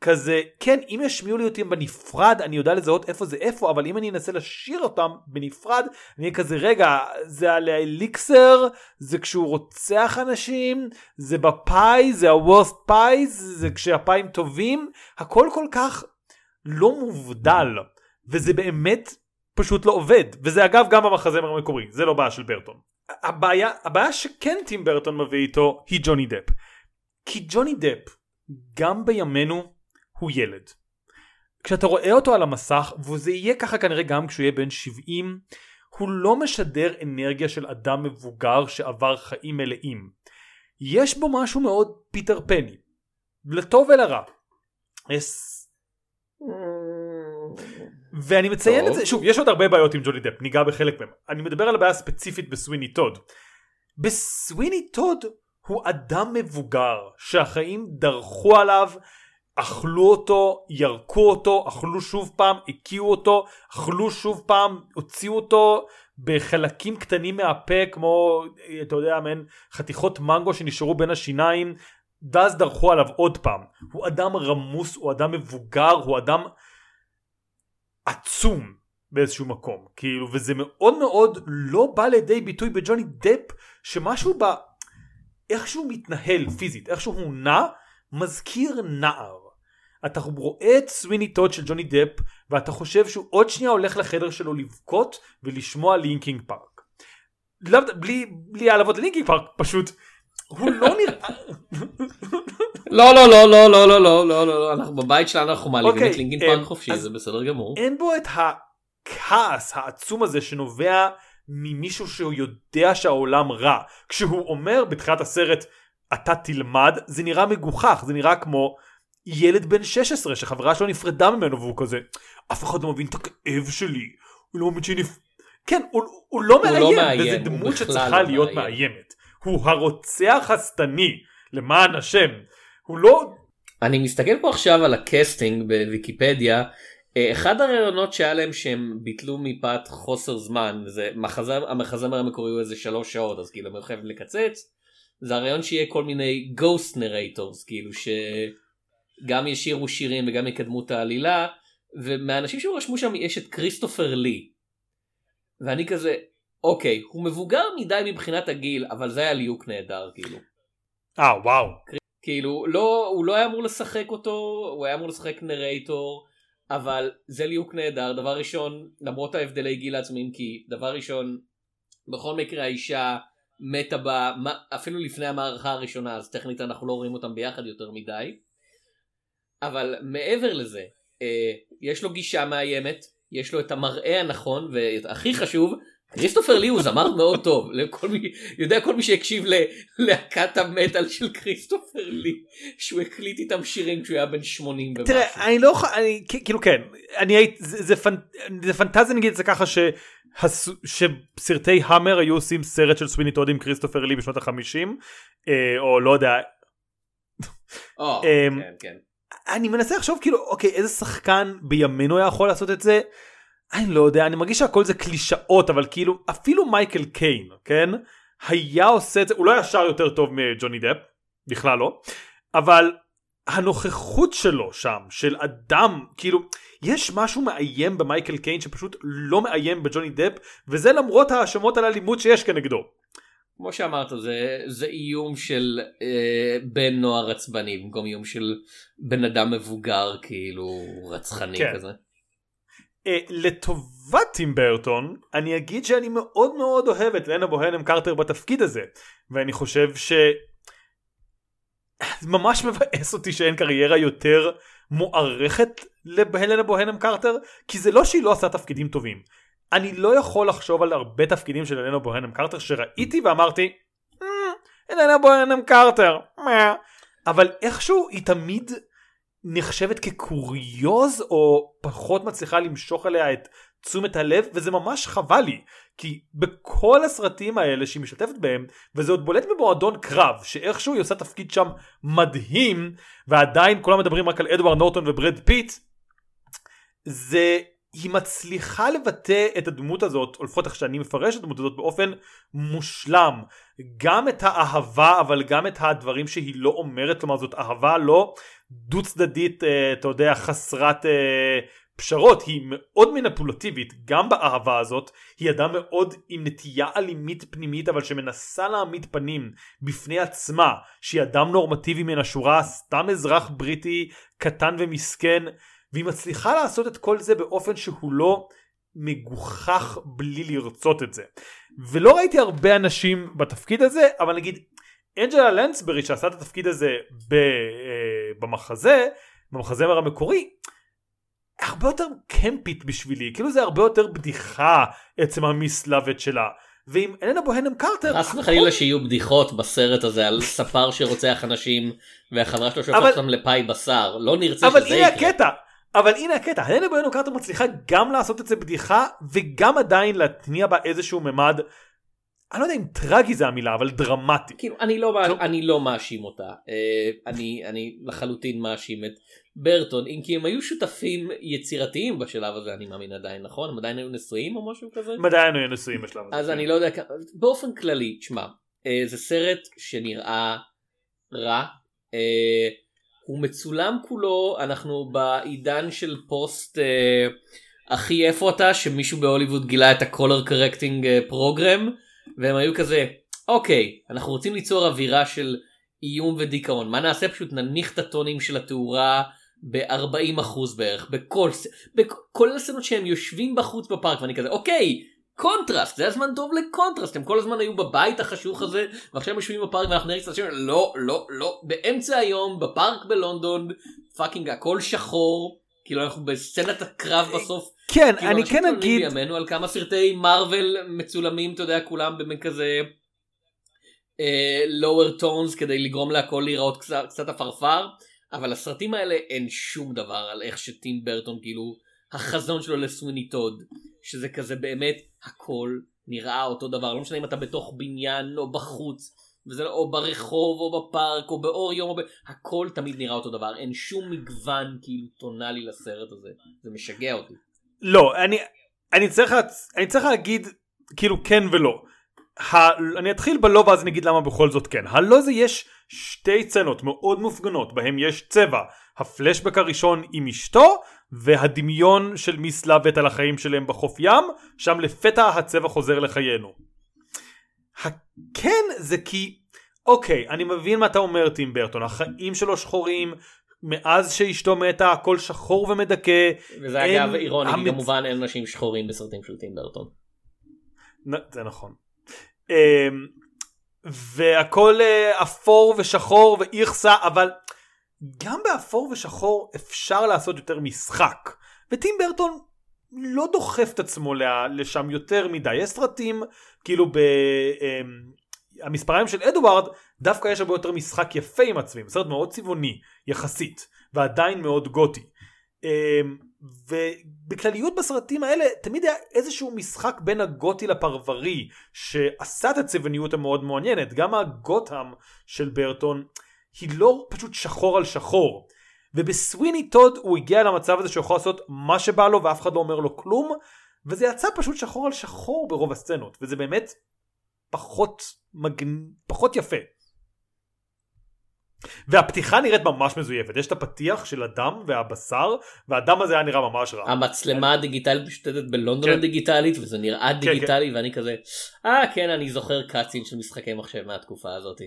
כזה כן אם ישמיעו לי אותם בנפרד אני יודע לזהות איפה זה איפה אבל אם אני אנסה לשיר אותם בנפרד אני אהיה כזה רגע זה על האליקסר זה כשהוא רוצח אנשים זה בפאי זה הוורסט פאי זה כשהפאים טובים הכל כל כך לא מובדל וזה באמת פשוט לא עובד. וזה אגב גם במחזמר המקורי זה לא בעיה של ברטון. הבעיה הבעיה שכן טים ברטון מביא איתו היא ג'וני דפ. כי ג'וני דפ גם בימינו הוא ילד. כשאתה רואה אותו על המסך, וזה יהיה ככה כנראה גם כשהוא יהיה בן 70, הוא לא משדר אנרגיה של אדם מבוגר שעבר חיים מלאים. יש בו משהו מאוד פיטר פני, לטוב ולרע. יש... ואני מציין טוב. את זה, שוב, יש עוד הרבה בעיות עם ג'וני דפ, ניגע בחלק מהם. אני מדבר על הבעיה הספציפית בסוויני טוד. בסוויני טוד הוא אדם מבוגר שהחיים דרכו עליו אכלו אותו, ירקו אותו, אכלו שוב פעם, הקיאו אותו, אכלו שוב פעם, הוציאו אותו בחלקים קטנים מהפה כמו, אתה יודע, מעין חתיכות מנגו שנשארו בין השיניים, ואז דרכו עליו עוד פעם. הוא אדם רמוס, הוא אדם מבוגר, הוא אדם עצום באיזשהו מקום. כאילו, וזה מאוד מאוד לא בא לידי ביטוי בג'וני דפ, שמשהו ב... איך שהוא מתנהל פיזית, איך שהוא נע, מזכיר נער. אתה רואה את סוויני טוד של ג'וני דפ ואתה חושב שהוא עוד שנייה הולך לחדר שלו לבכות ולשמוע לינקין פארק. לא, בלי, בלי העלבות לינקין פארק פשוט הוא לא נראה. לא לא לא לא לא לא לא לא לא אנחנו בבית שלנו אנחנו מעליבים את לינקין פארק חופשי זה בסדר גמור. אין בו את הכעס העצום הזה שנובע ממישהו שהוא יודע שהעולם רע כשהוא אומר בתחילת הסרט אתה תלמד זה נראה מגוחך זה נראה כמו ילד בן 16 שחברה שלו נפרדה ממנו והוא כזה אף אחד לא מבין את הכאב שלי הוא לא מבין שהיא נפ... כן הוא, הוא לא הוא מאיים לא מאיים וזה דמות שצריכה לא להיות מאיים. מאיימת. הוא הרוצח השטני למען השם. הוא לא אני מסתכל פה עכשיו על הקסטינג בוויקיפדיה. אה, אחד הרעיונות שהיה להם שהם ביטלו מפאת חוסר זמן זה מחזמר המחזמר המקורי הוא איזה שלוש שעות אז כאילו הם חייבים לקצץ זה הרעיון שיהיה כל מיני ghost narrators כאילו ש... גם ישירו שירים וגם יקדמו את העלילה ומהאנשים שרשמו שם יש את כריסטופר לי. ואני כזה אוקיי הוא מבוגר מדי מבחינת הגיל אבל זה היה ליהוק נהדר כאילו. אה וואו. כאילו לא הוא לא היה אמור לשחק אותו הוא היה אמור לשחק narrator אבל זה ליהוק נהדר דבר ראשון למרות ההבדלי גיל העצומים כי דבר ראשון בכל מקרה האישה מתה בה אפילו לפני המערכה הראשונה אז טכנית אנחנו לא רואים אותם ביחד יותר מדי. אבל מעבר לזה, אה, יש לו גישה מאיימת, יש לו את המראה הנכון, והכי חשוב, כריסטופר לי הוא זמר מאוד טוב, לכל מי, יודע כל מי שהקשיב ללהקת המטאל של כריסטופר לי, שהוא הקליט איתם שירים כשהוא היה בן 80 ומשהו. תראה, אני לא אני, כאילו כן, אני הייתי, זה, זה, פנ, זה פנטזיה נגיד את זה ככה ש... הס... שסרטי המר היו עושים סרט של סוויני טוד עם כריסטופר לי בשנות החמישים, אה, או לא יודע. או, אמ, כן, כן. אני מנסה לחשוב כאילו אוקיי איזה שחקן בימינו יכול לעשות את זה. אני לא יודע אני מרגיש שהכל זה קלישאות אבל כאילו אפילו מייקל קיין כן היה עושה את זה הוא לא היה שר יותר טוב מג'וני דפ בכלל לא אבל הנוכחות שלו שם של אדם כאילו יש משהו מאיים במייקל קיין שפשוט לא מאיים בג'וני דפ וזה למרות ההאשמות על אלימות שיש כנגדו. כמו שאמרת זה זה איום של אה, בן נוער עצבני במקום איום של בן אדם מבוגר כאילו רצחני כן. כזה. אה, לטובת טים ברטון אני אגיד שאני מאוד מאוד אוהב את לנה בוהנם קרטר בתפקיד הזה ואני חושב ש... ממש מבאס אותי שאין קריירה יותר מוערכת להלנה בוהנם קרטר כי זה לא שהיא לא עושה תפקידים טובים אני לא יכול לחשוב על הרבה תפקידים של אלנה בוהנם קרטר שראיתי ואמרתי אלנה בוהנם קרטר אבל איכשהו היא תמיד נחשבת כקוריוז או פחות מצליחה למשוך אליה את תשומת הלב וזה ממש חבל לי כי בכל הסרטים האלה שהיא משתתפת בהם וזה עוד בולט במועדון קרב שאיכשהו היא עושה תפקיד שם מדהים ועדיין כולם מדברים רק על אדוארד נורטון וברד פיט זה היא מצליחה לבטא את הדמות הזאת, או לפחות איך שאני מפרש את הדמות הזאת באופן מושלם. גם את האהבה, אבל גם את הדברים שהיא לא אומרת, כלומר זאת אהבה לא דו צדדית, אה, אתה יודע, חסרת אה, פשרות, היא מאוד מנפולטיבית, גם באהבה הזאת, היא אדם מאוד עם נטייה אלימית פנימית, אבל שמנסה להעמיד פנים בפני עצמה, שהיא אדם נורמטיבי מן השורה, סתם אזרח בריטי קטן ומסכן. והיא מצליחה לעשות את כל זה באופן שהוא לא מגוחך בלי לרצות את זה. ולא ראיתי הרבה אנשים בתפקיד הזה, אבל נגיד אנג'לה לנסברי שעשה את התפקיד הזה ב, אה, במחזה, במחזמר המקורי, הרבה יותר קמפית בשבילי, כאילו זה הרבה יותר בדיחה עצם המסלוות שלה. ואם איננה בוהנם קרטר... חס וחלילה שיהיו בדיחות בסרט הזה על ספר שרוצח אנשים והחברה שלו שהופכת אותם לפאי בשר, לא נרצה שזה יקרה. אבל הנה הקטע, אבל הנה הקטע, הלנה בוינו קרטר מצליחה גם לעשות את זה בדיחה וגם עדיין להתניע בה איזשהו ממד אני לא יודע אם טרגי זה המילה אבל דרמטי. כאילו אני לא, כל... אני לא מאשים אותה אה, אני, אני לחלוטין מאשים את ברטון אם כי הם היו שותפים יצירתיים בשלב הזה אני מאמין עדיין נכון הם עדיין היו נשואים או משהו כזה? הם עדיין היו נשואים בשלב הזה. אז. אני לא יודע באופן כללי תשמע אה, זה סרט שנראה רע. אה, הוא מצולם כולו אנחנו בעידן של פוסט אה, אחי איפה אתה? שמישהו בהוליווד גילה את ה-color correcting אה, והם היו כזה אוקיי אנחנו רוצים ליצור אווירה של איום ודיכאון. מה נעשה? פשוט נניח את הטונים של התאורה ב-40% בערך בכל בכל הסצנות שהם יושבים בחוץ בפארק ואני כזה אוקיי קונטרסט זה הזמן טוב לקונטרסט. הם כל הזמן היו בבית החשוך הזה ועכשיו הם יושבים בפארק ואנחנו נראה קצת שם לא לא לא. באמצע היום בפארק בלונדון fucking הכל שחור. כאילו אנחנו בסצנת הקרב בסוף. כן כאילו אני כן אגיד בימינו על כמה סרטי מארוול מצולמים אתה יודע כולם באמת כזה lower uh, tones כדי לגרום להכל להיראות קצת, קצת עפרפר. אבל הסרטים האלה אין שום דבר על איך שטים ברטון כאילו החזון שלו לסוויני טוד שזה כזה באמת הכל נראה אותו דבר לא משנה אם אתה בתוך בניין או בחוץ וזה לא, או ברחוב או בפארק או באור יום או ב... הכל תמיד נראה אותו דבר אין שום מגוון כאילו טונאלי לסרט הזה זה משגע אותי. לא אני אני צריך אני צריך להגיד כאילו כן ולא. ה... אני אתחיל בלא ואז אני אגיד למה בכל זאת כן. הלא זה יש שתי צנות מאוד מופגנות בהם יש צבע. הפלשבק הראשון עם אשתו והדמיון של מיס לאבט על החיים שלהם בחוף ים שם לפתע הצבע חוזר לחיינו. הכן זה כי אוקיי אני מבין מה אתה אומר טים ברטון החיים שלו שחורים מאז שאשתו מתה הכל שחור ומדכא. וזה אין, אגב אירוני המצ... כמובן אין אנשים שחורים בסרטים של טים ברטון. זה נכון. אמ, והכל אה, אפור ושחור ואיכסה אבל גם באפור ושחור אפשר לעשות יותר משחק וטים ברטון לא דוחף את עצמו לשם יותר מדי. יש סרטים, כאילו ב... אמ, המספריים של אדוארד, דווקא יש הרבה יותר משחק יפה עם הצבעים. סרט מאוד צבעוני, יחסית, ועדיין מאוד גותי. אמ, ובכלליות בסרטים האלה תמיד היה איזשהו משחק בין הגותי לפרברי שעשה את הצבעוניות המאוד מעניינת גם הגותם של ברטון היא לא פשוט שחור על שחור ובסוויני טוד הוא הגיע למצב הזה שהוא יכול לעשות מה שבא לו ואף אחד לא אומר לו כלום וזה יצא פשוט שחור על שחור ברוב הסצנות וזה באמת פחות מגנ... פחות יפה. והפתיחה נראית ממש מזויפת יש את הפתיח של הדם והבשר והדם הזה היה נראה ממש רע. המצלמה הדיגיטלית משתתת בלונדון כן. הדיגיטלית וזה נראה כן, דיגיטלי כן. ואני כזה אה כן אני זוכר קאצין של משחקי מחשב מהתקופה הזאתי.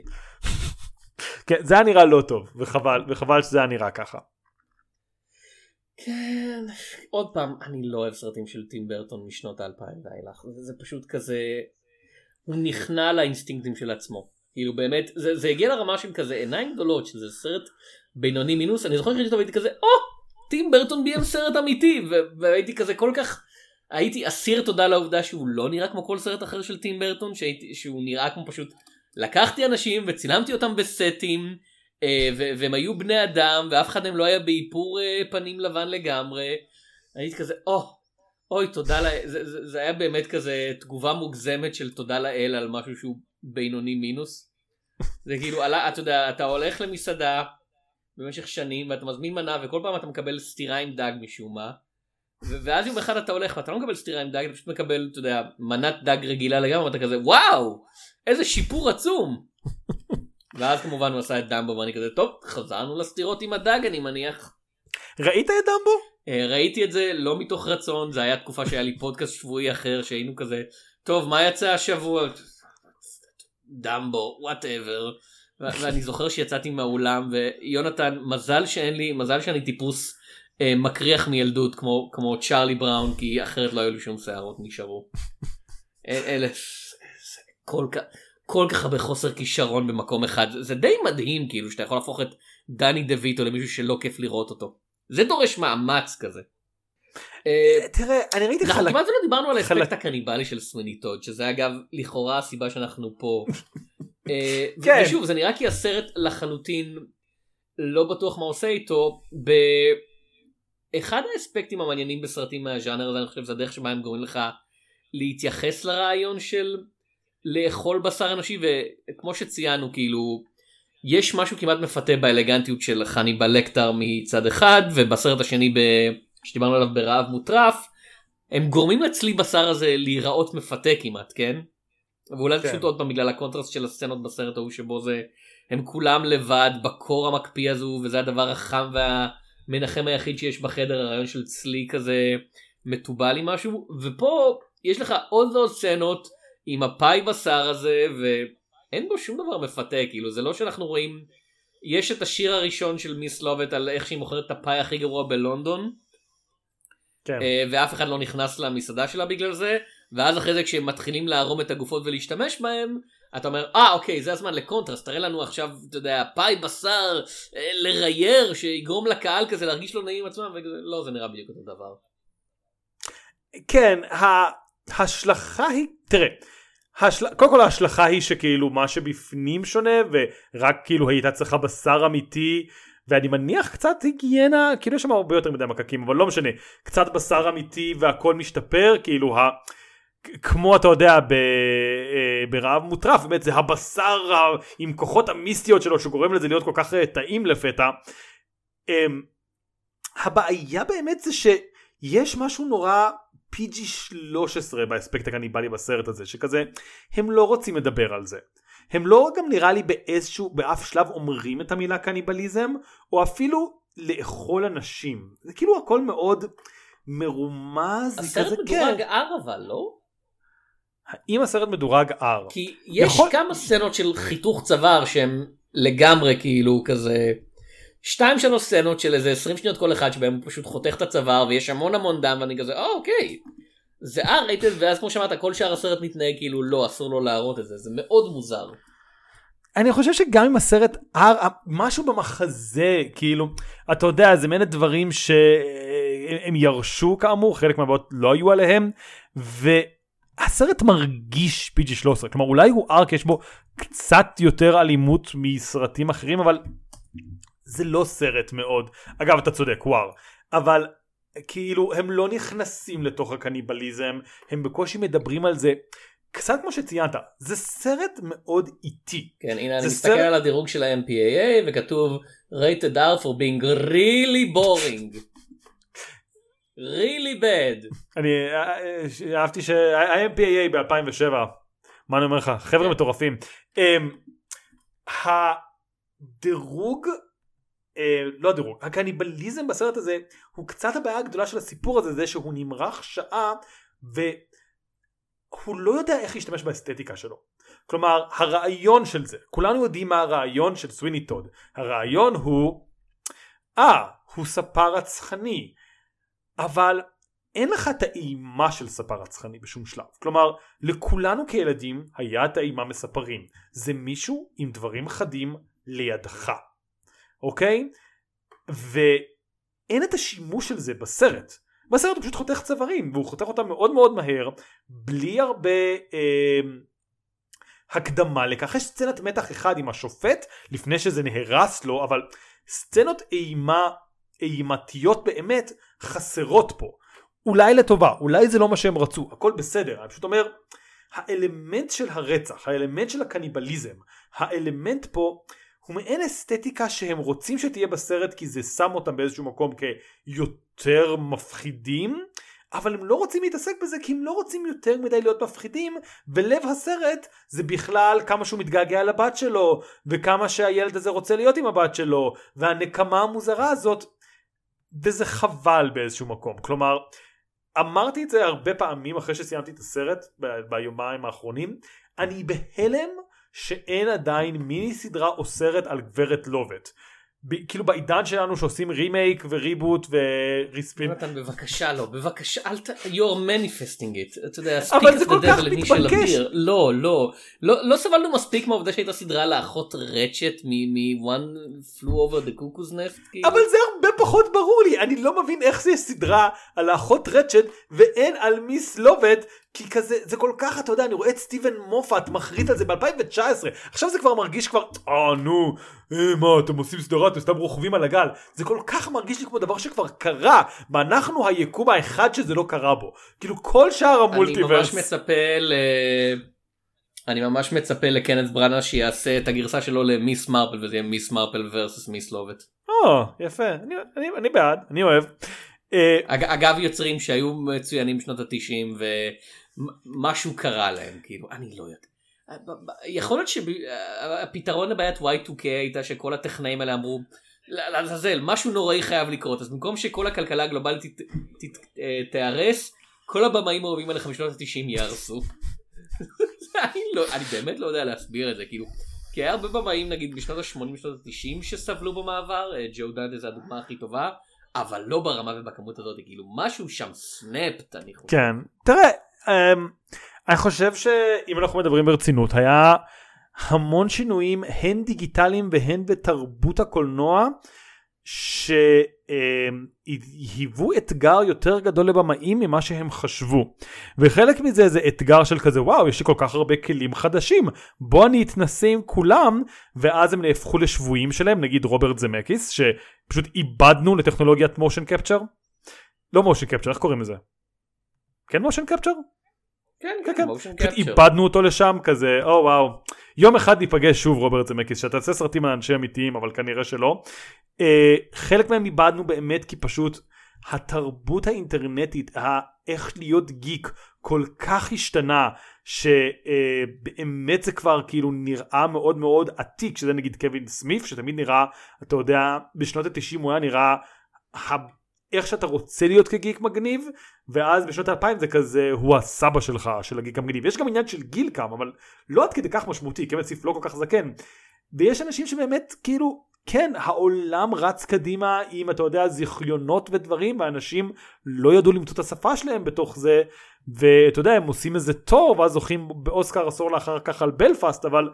כן זה היה נראה לא טוב וחבל וחבל שזה היה נראה ככה. כן עוד פעם אני לא אוהב סרטים של טים ברטון משנות האלפיים ואילך זה פשוט כזה הוא נכנע לאינסטינקטים של עצמו. כאילו באמת זה, זה הגיע לרמה של כזה עיניים גדולות שזה סרט בינוני מינוס אני זוכר והייתי כזה או oh, טים ברטון ביים סרט אמיתי והייתי כזה כל כך הייתי אסיר תודה לעובדה שהוא לא נראה כמו כל סרט אחר של טים ברטון שהייתי, שהוא נראה כמו פשוט לקחתי אנשים וצילמתי אותם בסטים אה, והם היו בני אדם ואף אחד מהם לא היה באיפור אה, פנים לבן לגמרי הייתי כזה או oh, אוי תודה לאל זה, זה, זה היה באמת כזה תגובה מוגזמת של תודה לאל על משהו שהוא בינוני מינוס. זה כאילו עלה אתה יודע אתה הולך למסעדה במשך שנים ואתה מזמין מנה וכל פעם אתה מקבל סטירה עם דג משום מה. ואז יום אחד אתה הולך ואתה לא מקבל סטירה עם דג אתה פשוט מקבל אתה יודע מנת דג רגילה לגמרי ואתה כזה וואו איזה שיפור עצום. ואז כמובן הוא עשה את דמבו ואני כזה טוב חזרנו לסטירות עם הדג אני מניח. ראית את דמבו? אה, ראיתי את זה לא מתוך רצון זה היה תקופה שהיה לי פודקאסט שבועי אחר שהיינו כזה טוב מה יצא השבוע דמבו whatever ואני זוכר שיצאתי מהאולם ויונתן מזל שאין לי מזל שאני טיפוס אה, מקריח מילדות כמו כמו צ'ארלי בראון כי אחרת לא היו לי שום שערות נשארו. אלה כל כך כל כך הרבה חוסר כישרון במקום אחד זה די מדהים כאילו שאתה יכול להפוך את דני דה ויטו למישהו שלא כיף לראות אותו. זה דורש מאמץ כזה. אה, תראה אני ראיתי חלק... כמעט ולא דיברנו על האספקט הקניבלי של סוויני טוד שזה אגב לכאורה הסיבה שאנחנו פה. אה, כן. ושוב זה נראה כי הסרט לחלוטין לא בטוח מה עושה איתו. באחד האספקטים המעניינים בסרטים מהז'אנר הזה אני חושב זה הדרך שבה הם גורמים לך להתייחס לרעיון של לאכול בשר אנושי וכמו שציינו כאילו יש משהו כמעט מפתה באלגנטיות של חניבל לקטר מצד אחד ובסרט השני ב... שדיברנו עליו ברעב מטורף הם גורמים לצלי בשר הזה להיראות מפתה כמעט כן. ואולי כן. פשוט עוד פעם בגלל הקונטרסט של הסצנות בסרט ההוא שבו זה הם כולם לבד בקור המקפיא הזו וזה הדבר החם והמנחם היחיד שיש בחדר הרעיון של צלי כזה מתובל עם משהו ופה יש לך עוד ועוד סצנות עם הפאי בשר הזה ו... אין בו שום דבר מפתה כאילו זה לא שאנחנו רואים יש את השיר הראשון של מיס לובט על איך שהיא מוכרת את הפאי הכי גרוע בלונדון. כן. אה, ואף אחד לא נכנס למסעדה שלה בגלל זה ואז אחרי זה כשהם מתחילים לערום את הגופות ולהשתמש בהם אתה אומר אה אוקיי זה הזמן לקונטרסט תראה לנו עכשיו אתה יודע פאי בשר אה, לרייר שיגרום לקהל כזה להרגיש לא נעים עצמם ולא זה נראה בדיוק אותו דבר. כן ההשלכה היא תראה השל... קודם כל ההשלכה היא שכאילו מה שבפנים שונה ורק כאילו הייתה צריכה בשר אמיתי ואני מניח קצת היגיינה כאילו יש שם הרבה יותר מדי מקקים אבל לא משנה קצת בשר אמיתי והכל משתפר כאילו ה... כמו אתה יודע ב... אה, ברעב מוטרף באמת זה הבשר עם כוחות המיסטיות שלו שגורם לזה להיות כל כך אה, טעים לפתע. אמ, הבעיה באמת זה שיש משהו נורא PG 13 באספקט הקניבלי בסרט הזה שכזה הם לא רוצים לדבר על זה. הם לא גם נראה לי באיזשהו באף שלב אומרים את המילה קניבליזם או אפילו לאכול אנשים זה כאילו הכל מאוד מרומז. הסרט מדורג כן. R אבל לא? האם הסרט מדורג R? כי יש יכול... כמה סצנות של חיתוך צוואר שהם לגמרי כאילו כזה שתיים שלוש סצנות של איזה 20 שניות כל אחד שבהם הוא פשוט חותך את הצוואר ויש המון המון דם ואני כזה אה אוקיי. זה R רייטד ואז כמו שאמרת כל שאר הסרט מתנהג כאילו לא אסור לו להראות את זה זה מאוד מוזר. אני חושב שגם עם הסרט R משהו במחזה כאילו אתה יודע זה מעין דברים ש... הם ירשו כאמור, חלק מהבעיות לא היו עליהם, והסרט מרגיש PG-13, כלומר אולי הוא ארק, יש בו קצת יותר אלימות מסרטים אחרים, אבל זה לא סרט מאוד, אגב אתה צודק, וואר, אבל כאילו הם לא נכנסים לתוך הקניבליזם, הם בקושי מדברים על זה. קצת כמו שציינת, זה סרט מאוד איטי. כן, הנה אני מסתכל סרט- על הדירוג של ה-MPAA וכתוב rated R for being really boring. really bad. אני אה, אה, אהבתי שה-MPAA ב-2007, מה אני אומר לך, חבר'ה מטורפים. אמ, הדירוג, אה, לא הדירוג, הקניבליזם בסרט הזה הוא קצת הבעיה הגדולה של הסיפור הזה, זה שהוא נמרח שעה והוא לא יודע איך להשתמש באסתטיקה שלו. כלומר, הרעיון של זה, כולנו יודעים מה הרעיון של סוויני טוד. הרעיון הוא, אה, הוא ספר רצחני, אבל אין לך את האימה של ספר רצחני בשום שלב. כלומר, לכולנו כילדים היה את האימה מספרים. זה מישהו עם דברים חדים לידך, אוקיי? ואין את השימוש של זה בסרט. בסרט הוא פשוט חותך צווארים, והוא חותך אותם מאוד מאוד מהר, בלי הרבה אה, הקדמה לכך. יש סצנת מתח אחד עם השופט, לפני שזה נהרס לו, אבל סצנות אימה, אימתיות באמת, חסרות פה. אולי לטובה, אולי זה לא מה שהם רצו, הכל בסדר, אני פשוט אומר, האלמנט של הרצח, האלמנט של הקניבליזם, האלמנט פה הוא מעין אסתטיקה שהם רוצים שתהיה בסרט כי זה שם אותם באיזשהו מקום כיותר מפחידים, אבל הם לא רוצים להתעסק בזה כי הם לא רוצים יותר מדי להיות מפחידים, ולב הסרט זה בכלל כמה שהוא מתגעגע לבת שלו, וכמה שהילד הזה רוצה להיות עם הבת שלו, והנקמה המוזרה הזאת, וזה חבל באיזשהו מקום. כלומר, אמרתי את זה הרבה פעמים אחרי שסיימתי את הסרט ב- ביומיים האחרונים, אני בהלם שאין עדיין מיני סדרה או סרט על גברת לובט. ב- כאילו בעידן שלנו שעושים רימייק וריבוט וריספין. יונתן בבקשה לא בבקשה אל ת... you're manifesting it אתה יודע אבל זה כל כך מתבקש. לא לא לא לא סבלנו מספיק מהעובדה שהייתה סדרה לאחות רצ'ט מ-one flew over the cuckoo's nest כאילו. אבל זה הרבה פחות ברור לי, אני לא מבין איך זה סדרה על האחות רצ'ט ואין על מיס לובט, כי כזה, זה כל כך, אתה יודע, אני רואה את סטיבן מופת מחריט על זה ב-2019, עכשיו זה כבר מרגיש כבר, אה נו, אה, מה אתם עושים סדרה, אתם סתם רוכבים על הגל, זה כל כך מרגיש לי כמו דבר שכבר קרה, ואנחנו היקום האחד שזה לא קרה בו, כאילו כל שאר אני ממש המולטיברס, מצפה ל... אני ממש מצפה לקנט בראנה שיעשה את הגרסה שלו למיס מרפל וזה יהיה מיס מרפל versus מיס לובט. או, יפה, אני, אני, אני בעד, אני אוהב. אה, אג, אגב יוצרים שהיו מצוינים בשנות התשעים ומשהו קרה להם כאילו אני לא יודע. ב- יכול להיות שהפתרון לבעיית y2k הייתה שכל הטכנאים האלה אמרו "ל- לעזאזל משהו נוראי חייב לקרות אז במקום שכל הכלכלה הגלובלית אה, תיהרס כל הבמאים האהובים עליך משנות התשעים יהרסו. אני, לא, אני באמת לא יודע להסביר את זה כאילו. כי היה הרבה במאים נגיד בשנות ה-80 בשנות ה-90 שסבלו במעבר אה, ג'ו דאדה זה הדוגמה הכי טובה אבל לא ברמה ובכמות הזאת כאילו משהו שם סנפט אני חושב. כן, תראה, אמ, אני חושב שאם אנחנו מדברים ברצינות, היה המון שינויים הן דיגיטליים והן בתרבות הקולנוע, שהיוו אתגר יותר גדול לבמאים ממה שהם חשבו. וחלק מזה זה אתגר של כזה וואו יש לי כל כך הרבה כלים חדשים בוא אני אתנסה עם כולם ואז הם נהפכו לשבויים שלהם נגיד רוברט זמקיס שפשוט איבדנו לטכנולוגיית מושן קפצ'ר. לא מושן קפצ'ר איך קוראים לזה? כן מושן קפצ'ר? כן כן, כן, כן. motion פשוט capture. איבדנו אותו לשם כזה או וואו יום אחד ניפגש שוב רוברט זמקיס שאתה עושה סרטים על אנשי אמיתיים אבל כנראה שלא. אה, חלק מהם איבדנו באמת כי פשוט התרבות האינטרנטית איך להיות גיק כל כך השתנה שבאמת זה כבר כאילו נראה מאוד מאוד עתיק שזה נגיד קווין סמיף שתמיד נראה אתה יודע בשנות התשעים הוא היה נראה איך שאתה רוצה להיות כגיק מגניב ואז בשנות האלפיים זה כזה הוא הסבא שלך של הגיק המגניב. יש גם עניין של גיל קם אבל לא עד כדי כך משמעותי קווין סמיף לא כל כך זקן. ויש אנשים שבאמת כאילו כן העולם רץ קדימה עם אתה יודע זיכיונות ודברים ואנשים לא ידעו למצוא את השפה שלהם בתוך זה ואתה יודע הם עושים איזה טוב ואז זוכים באוסקר עשור לאחר כך על בלפאסט אבל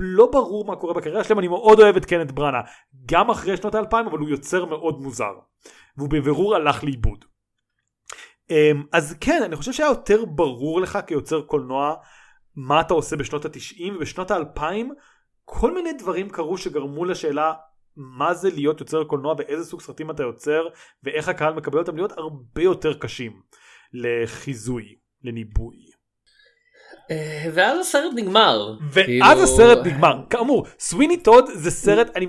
לא ברור מה קורה בקריירה שלהם, אני מאוד אוהב את קנט בראנה, גם אחרי שנות האלפיים, אבל הוא יוצר מאוד מוזר, והוא בבירור הלך לאיבוד. אמ, אז כן, אני חושב שהיה יותר ברור לך כיוצר קולנוע מה אתה עושה בשנות התשעים ובשנות האלפיים כל מיני דברים קרו שגרמו לשאלה מה זה להיות יוצר קולנוע ואיזה סוג סרטים אתה יוצר ואיך הקהל מקבל אותם להיות הרבה יותר קשים לחיזוי, לניבוי. ואז הסרט נגמר. ואז כאילו- הסרט נגמר. כאמור, סוויני טוד זה סרט, אני,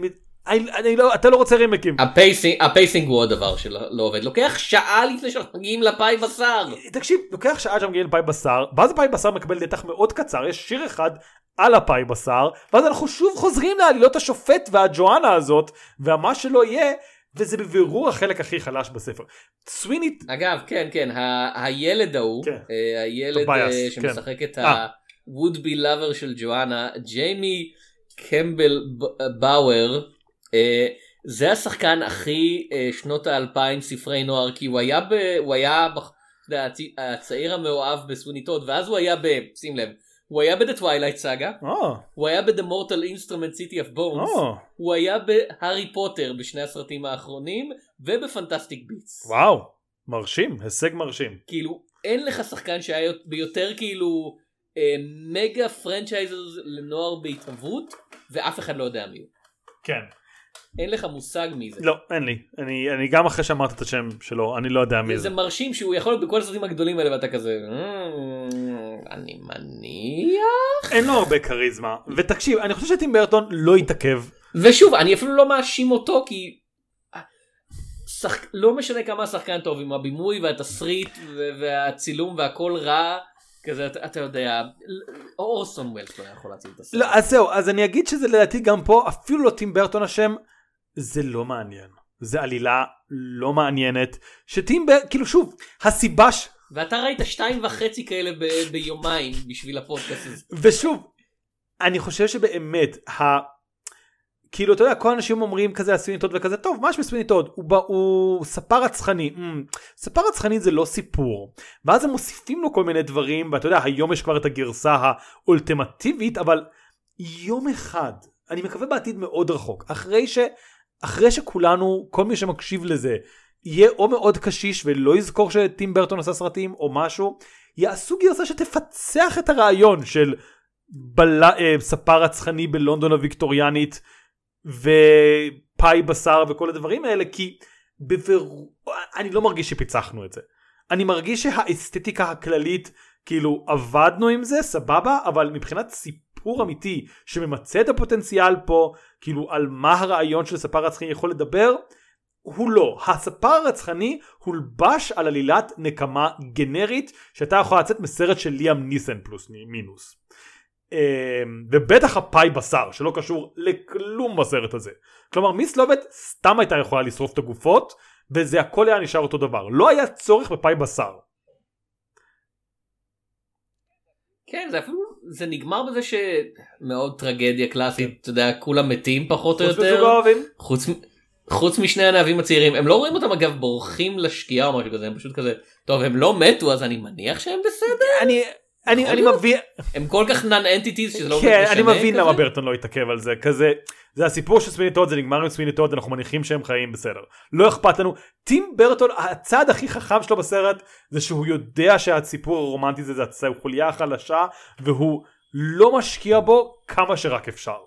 אני, אני לא, אתה לא רוצה remakes. ה pacing, ה pacing הוא עוד דבר שלא לא עובד. לוקח שעה לפני שאנחנו מגיעים לפאי בשר. תקשיב, לוקח שעה שם מגיעים לפאי בשר, ואז הפאי בשר מקבל נתח מאוד קצר, יש שיר אחד על הפאי בשר, ואז אנחנו שוב חוזרים לעלילות השופט והג'ואנה הזאת, ומה שלא יהיה, וזה בבירור החלק הכי חלש בספר. סוויני, אגב, כן, כן, ה- הילד ההוא, כן. אה, הילד אה, כן. שמשחק את אה. ה-would be lover של ג'ואנה, ג'יימי קמבל באואר, אה, זה השחקן הכי אה, שנות האלפיים ספרי נוער, כי הוא היה, ב, הוא היה ב- אתה יודע, הצ- הצעיר המאוהב בסוויני טוד, ואז הוא היה ב... שים לב, הוא היה Twilight Saga, או, הוא היה ב- The Mortal Instruments City of Bones, או, הוא היה בהארי פוטר בשני הסרטים האחרונים, ובפנטסטיק ביטס. וואו, מרשים, הישג מרשים. כאילו אין לך שחקן שהיה ביותר כאילו אה, מגה franchises לנוער בהתהוות ואף אחד לא יודע מי הוא. כן. אין לך מושג מי זה. לא, אין לי. אני, אני גם אחרי שאמרת את השם שלו, אני לא יודע מי זה זה. מרשים שהוא יכול להיות בכל הסרטים הגדולים האלה ואתה כזה "אמ, אני מניח אין לו הרבה כריזמה. ותקשיב, אני חושב שטים ברטון לא יתעכב. ושוב אני אפילו לא מאשים אותו כי שח... לא משנה כמה השחקן טוב עם הבימוי והתסריט ו- והצילום והכל רע כזה אתה, אתה יודע אורסון ווילס לא יכול להציל את הסרט. לא, אז זהו, אז אני אגיד שזה לדעתי גם פה, אפילו לא טים ברטון אשם, זה לא מעניין. זה עלילה לא מעניינת, שטים כאילו שוב, הסיבה ש... ואתה ראית שתיים וחצי כאלה ב- ביומיים בשביל הפודקאסט הזה. ושוב, אני חושב שבאמת, ה... כאילו אתה יודע כל האנשים אומרים כזה סוויני טוד וכזה טוב מה יש בסוויני טוד הוא, בא- הוא ספר רצחני mm, ספר רצחני זה לא סיפור ואז הם מוסיפים לו כל מיני דברים ואתה יודע היום יש כבר את הגרסה האולטימטיבית אבל יום אחד אני מקווה בעתיד מאוד רחוק אחרי ש... אחרי שכולנו כל מי שמקשיב לזה יהיה או מאוד קשיש ולא יזכור שטים ברטון עשה סרטים או משהו יעשו גרסה שתפצח את הרעיון של בל... אה, ספר רצחני בלונדון הוויקטוריאנית ופאי בשר וכל הדברים האלה כי בבירור אני לא מרגיש שפיצחנו את זה. אני מרגיש שהאסתטיקה הכללית כאילו עבדנו עם זה סבבה אבל מבחינת סיפור אמיתי שממצה את הפוטנציאל פה כאילו על מה הרעיון של ספר רצחני יכול לדבר הוא לא. הספר הרצחני הולבש על עלילת נקמה גנרית שהייתה יכולה לצאת מסרט של ליאם ניסן פלוס מינוס. אמ, ובטח הפאי בשר שלא קשור לכלום בסרט הזה. כלומר מיס לובט סתם הייתה יכולה לשרוף את הגופות וזה הכל היה נשאר אותו דבר. לא היה צורך בפאי בשר. כן זה אפילו זה נגמר בזה שמאוד טרגדיה קלאסית אתה יודע כולם מתים פחות או יותר. חוץ חוץ משני הנאבים הצעירים הם לא רואים אותם אגב בורחים לשקיעה או משהו כזה הם פשוט כזה טוב הם לא מתו אז אני מניח שהם בסדר. אני אני אני. מבין הם כל כך נאן אנטיטיז שזה לא כן משנה אני מבין. למה ברטון לא התעכב על זה כזה זה הסיפור של סוויני טוד זה נגמר עם סוויני טוד אנחנו מניחים שהם חיים בסדר לא אכפת לנו טים ברטון הצעד הכי חכם שלו בסרט זה שהוא יודע שהסיפור הרומנטי זה הצ- הוא חוליה חלשה והוא לא משקיע בו כמה שרק אפשר.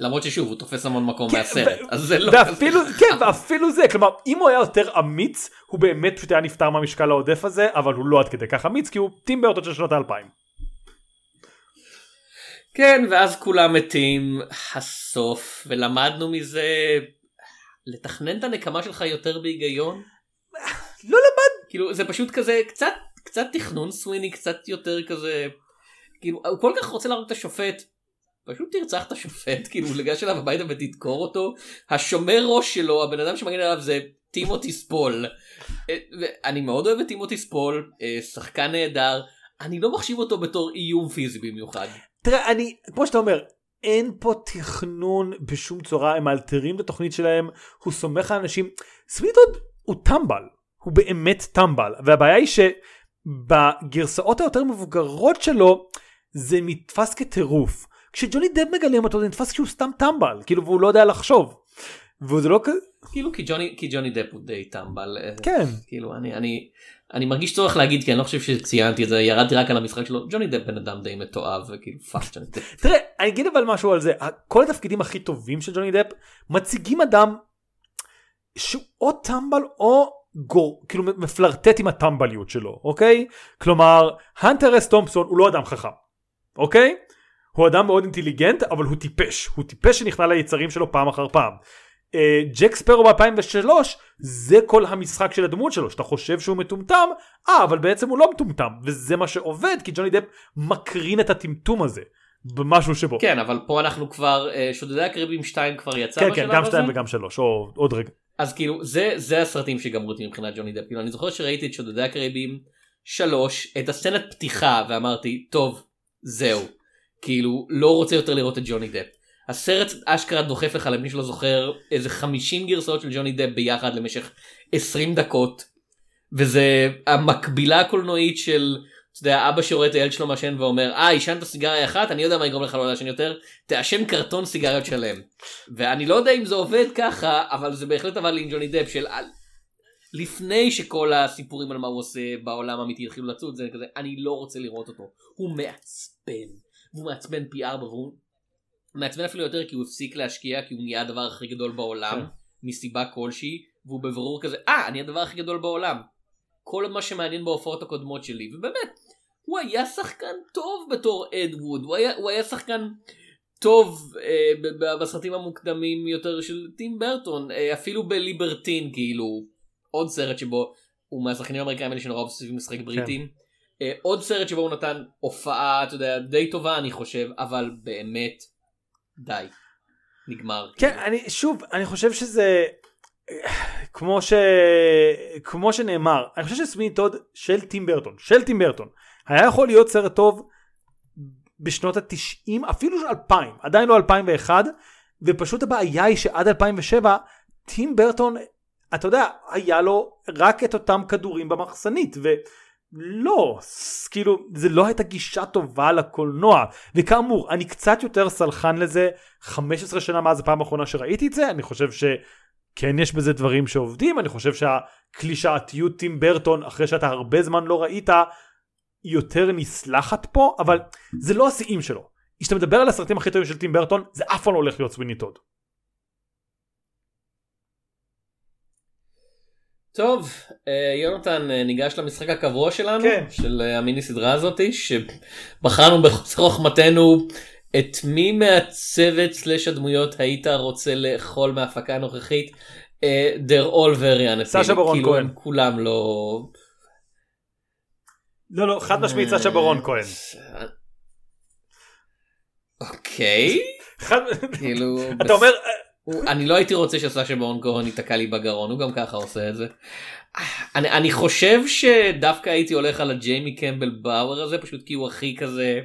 למרות ששוב הוא תופס המון מקום כן, מהסרט אז זה לא ואפילו כן ואפילו זה כלומר אם הוא היה יותר אמיץ הוא באמת פשוט היה נפטר מהמשקל העודף הזה אבל הוא לא עד כדי כך אמיץ כי הוא טים ברטון של שנות האלפיים. כן ואז כולם מתים הסוף ולמדנו מזה לתכנן את הנקמה שלך יותר בהיגיון לא למד כאילו זה פשוט כזה קצת קצת תכנון סוויני קצת יותר כזה כאילו הוא כל כך רוצה להרוג את השופט פשוט תרצח את השופט כאילו לגש אליו הביתה ותדקור אותו. השומר ראש שלו הבן אדם שמגן עליו זה טימותי ספול. אה, ואני מאוד אוהב את טימותי ספול אה, שחקן נהדר. אני לא מחשיב אותו בתור איום פיזי במיוחד. תראה אני כמו שאתה אומר אין פה תכנון בשום צורה הם מאלתרים את התוכנית שלהם הוא סומך על אנשים. סוויטוד הוא טמבל הוא באמת טמבל. והבעיה היא שבגרסאות היותר מבוגרות שלו זה נתפס כטירוף כשג'וני דב מגלם אותו זה נתפס שהוא סתם טמבל כאילו והוא לא יודע לחשוב. וזה לא כזה כאילו כי ג'וני כי ג'וני דפ הוא די טמבל כן כאילו אני אני אני מרגיש צורך להגיד כי אני לא חושב שציינתי את זה ירדתי רק על המשחק שלו ג'וני דפ בן אדם די מתועב וכאילו fuck ג'וני דפ. תראה אני אגיד אבל משהו על זה כל התפקידים הכי טובים של ג'וני דפ מציגים אדם שהוא או טמבל או גוד כאילו מפלרטט עם הטמבליות שלו אוקיי כלומר האנטר אס תומפסון הוא לא אדם חכם אוקיי הוא אדם מאוד אינטליגנט אבל הוא טיפש הוא טיפש שנכנע ליצרים שלו פעם אחר פעם. אה, ג'ק ספרו ב-2003 זה כל המשחק של הדמות שלו שאתה חושב שהוא מטומטם אה אבל בעצם הוא לא מטומטם וזה מה שעובד כי ג'וני דפ מקרין את הטמטום הזה במשהו שבו. כן אבל פה אנחנו כבר אה, שודדי הקריבים 2 כבר יצא כן כן גם הזה? 2 וגם 3 או עוד רגע. אז כאילו זה זה הסרטים שגמרו אותי מבחינת ג'וני דפ כאילו אני זוכר שראיתי את שודדי הקריבים 3 את הסצנת פתיחה ואמרתי טוב זהו כאילו לא רוצה יותר לראות את ג'וני דפ. הסרט אשכרה דוחף לך למי שלא זוכר איזה 50 גרסאות של ג'וני דפ ביחד למשך 20 דקות. וזה המקבילה הקולנועית של אתה יודע, אבא שרואה את הילד שלו מעשן ואומר אה עישנת סיגריה אחת? אני יודע מה יגרום לך לא לעשן יותר. תעשן קרטון סיגריות שלם. ואני לא יודע אם זה עובד ככה אבל זה בהחלט אבל עם ג'וני דפ של לפני שכל הסיפורים על מה הוא עושה בעולם האמיתי התחילו לצוד זה כזה אני לא רוצה לראות אותו. הוא מעצבן והוא מעצבן פי ארבע והוא מעצבן אפילו יותר כי הוא הפסיק להשקיע כי הוא נהיה הדבר הכי גדול בעולם כן. מסיבה כלשהי והוא בברור כזה אה אני הדבר הכי גדול בעולם. כל מה שמעניין בהופעות הקודמות שלי ובאמת הוא היה שחקן טוב בתור אדווד הוא היה, הוא היה שחקן טוב אה, בסרטים המוקדמים יותר של טים ברטון אה, אפילו בליברטין כאילו עוד סרט שבו הוא מהשחקנים האמריקאים האלה שנורא אוהבים לשחק בריטים. אה, עוד סרט שבו הוא נתן הופעה אתה יודע די טובה אני חושב אבל באמת די נגמר. כן אני שוב אני חושב שזה כמו ש... כמו שנאמר אני חושב שסוויני טוד של טים ברטון של טים ברטון היה יכול להיות סרט טוב בשנות התשעים אפילו של 2000 עדיין לא 2001 ופשוט הבעיה היא שעד 2007 טים ברטון אתה יודע היה לו רק את אותם כדורים במחסנית ולא ס- כאילו זה לא הייתה גישה טובה לקולנוע וכאמור אני קצת יותר סלחן לזה 15 שנה מאז הפעם האחרונה שראיתי את זה אני חושב ש... כן יש בזה דברים שעובדים אני חושב שהקלישאתיות טים ברטון אחרי שאתה הרבה זמן לא ראית יותר נסלחת פה אבל זה לא השיאים שלו. כשאתה מדבר על הסרטים הכי טובים של טים ברטון זה אף פעם לא הולך להיות סוויני טוד. טוב אה, יונתן אה, ניגש למשחק הקבוע שלנו כן. של אה, המיני סדרה הזאתי שבחרנו בחוסר חוכמתנו את מי מהצוות סלש הדמויות היית רוצה לאכול מההפקה הנוכחית. they're all very honest. סשה ברון כאילו, כהן. כולם לא. לא לא חד משמעית סשה ברון כהן. אוקיי. כאילו אתה אומר אני לא הייתי רוצה שסשה ברון כהן ייתקע לי בגרון הוא גם ככה עושה את זה. אני, אני חושב שדווקא הייתי הולך על הג'יימי קמבל באואר הזה פשוט כי הוא הכי כזה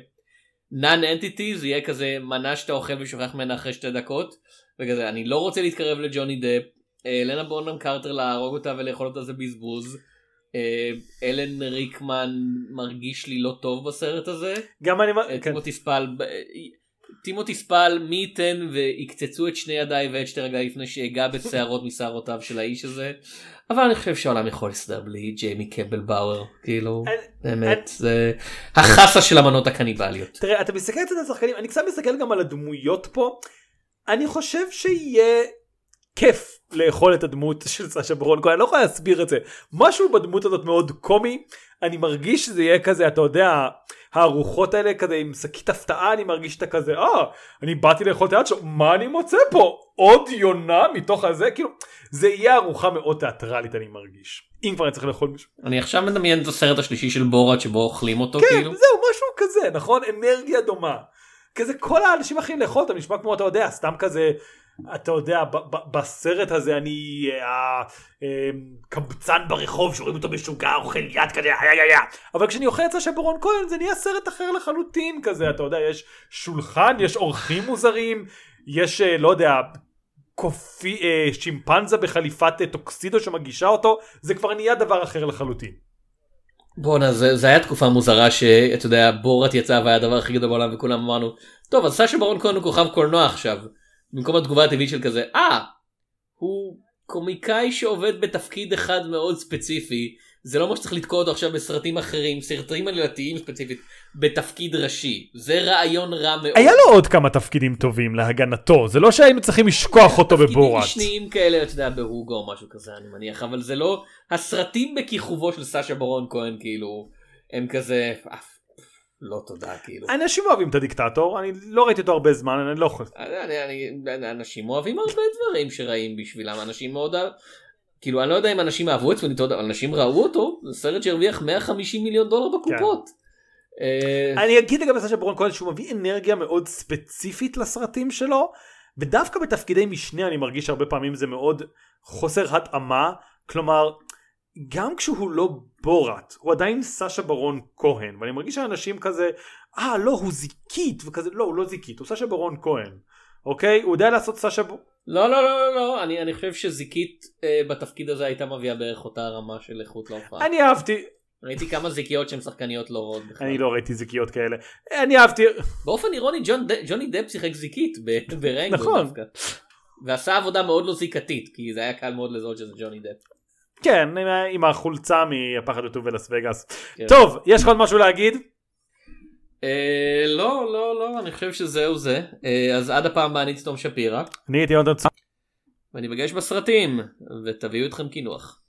נאן אנטיטי זה יהיה כזה מנה שאתה אוכל ושוכח ממנה אחרי שתי דקות וכזה אני לא רוצה להתקרב לג'וני דפ אה, לנה בונם קרטר להרוג אותה ולאכול אותה זה בזבוז. אה, אלן ריקמן מרגיש לי לא טוב בסרט הזה. גם אני אה, כן. טימותי ספל ב- אה, טימותי ספל מי ייתן ויקצצו את שני ידיי ואת שתי רגליי לפני שאגע בשערות משערותיו של האיש הזה אבל אני חושב שהעולם יכול להסתדר בלי ג'יימי קבל באואר כאילו באמת זה החסה של המנות הקניבליות. תראה אתה מסתכל קצת על השחקנים אני קצת מסתכל גם על הדמויות פה אני חושב שיהיה כיף לאכול את הדמות של סשה ברון כהן. אני לא יכול להסביר את זה. משהו בדמות הזאת מאוד קומי. אני מרגיש שזה יהיה כזה אתה יודע הארוחות האלה כזה עם שקית הפתעה אני מרגיש שאתה כזה אה אני באתי לאכול את היד שלו מה אני מוצא פה? עוד יונה מתוך הזה? כאילו זה יהיה ארוחה מאוד תיאטרלית אני מרגיש. אם כבר אני צריך לאכול מישהו. אני עכשיו מדמיין את הסרט השלישי של בורת שבו אוכלים אותו כן, כאילו. זהו, משהו כזה, נכון? אנרגיה דומה. כזה כל האנשים האחרים לאכול אותם נשמע כמו אתה יודע, סתם כזה, אתה יודע, בסרט הזה אני אה, אה, קבצן ברחוב שרואים אותו משוגע, אוכל יד כזה, יא יא יא. אבל כשאני אוכל את סשה ברון כהן זה נהיה סרט אחר לחלוטין כזה, אתה יודע, יש שולחן, יש אורחים מוזרים, יש, אה, לא יודע, קופי, אה, שימפנזה בחליפת אה, טוקסידו שמגישה אותו, זה כבר נהיה דבר אחר לחלוטין. בואנה זה, זה היה תקופה מוזרה שאתה יודע בורת יצא והיה הדבר הכי גדול בעולם וכולם אמרנו טוב אז סשה ברון כהן הוא כוכב קולנוע עכשיו במקום התגובה הטבעית של כזה אה הוא קומיקאי שעובד בתפקיד אחד מאוד ספציפי זה לא אומר שצריך לתקוע אותו עכשיו בסרטים אחרים סרטים עלילתיים ספציפית בתפקיד ראשי זה רעיון רע מאוד. היה לו עוד כמה תפקידים טובים להגנתו זה לא שהיינו צריכים לשכוח אותו תפקידים בבורת. משניים כאלה אתה יודע בהוגו או משהו כזה אני מניח אבל זה לא הסרטים בכיכובו של סשה ברון כהן כאילו הם כזה אף, לא תודה כאילו. אנשים אוהבים את הדיקטטור אני לא ראיתי אותו הרבה זמן אני לא יכול. אני, אני, אנשים אוהבים הרבה דברים שרעים בשבילם אנשים מאוד אהב- כאילו אני לא יודע אם אנשים אהבו את סוויניטוד אבל אנשים ראו אותו זה סרט שהרוויח 150 מיליון דולר בקופות. אה, אני אגיד לגבי סשה ברון כהן שהוא מביא אנרגיה מאוד ספציפית לסרטים שלו ודווקא בתפקידי משנה אני מרגיש הרבה פעמים זה מאוד חוסר התאמה כלומר גם כשהוא לא בורת הוא עדיין סשה ברון כהן ואני מרגיש שאנשים כזה אה לא הוא זיקית וכזה לא הוא לא זיקית הוא סשה ברון כהן אוקיי הוא יודע לעשות סשה ב... לא לא לא לא לא אני אני חושב שזיקית אה, בתפקיד הזה הייתה מביאה בערך אותה רמה של איכות להופעה. אני אהבתי ראיתי כמה זיקיות שהן שחקניות לא רעות בכלל. אני לא ראיתי זיקיות כאלה אני אהבתי באופן אירוני ג'ון ד- ג'וני דפ שיחק זיקית ב- ברנגו נכון. דווקא. ועשה עבודה מאוד לא זיקתית כי זה היה קל מאוד לזהות שזה ג'וני דפ. כן עם עם החולצה מהפחד הטוב בלאס וגאס. כן. טוב יש לך עוד משהו להגיד? אה, לא לא לא אני חושב שזהו זה. אה, אז עד הפעם הבאה אני תום שפירא. אני הייתי עוד ואני מגש בסרטים ותביאו איתכם קינוח.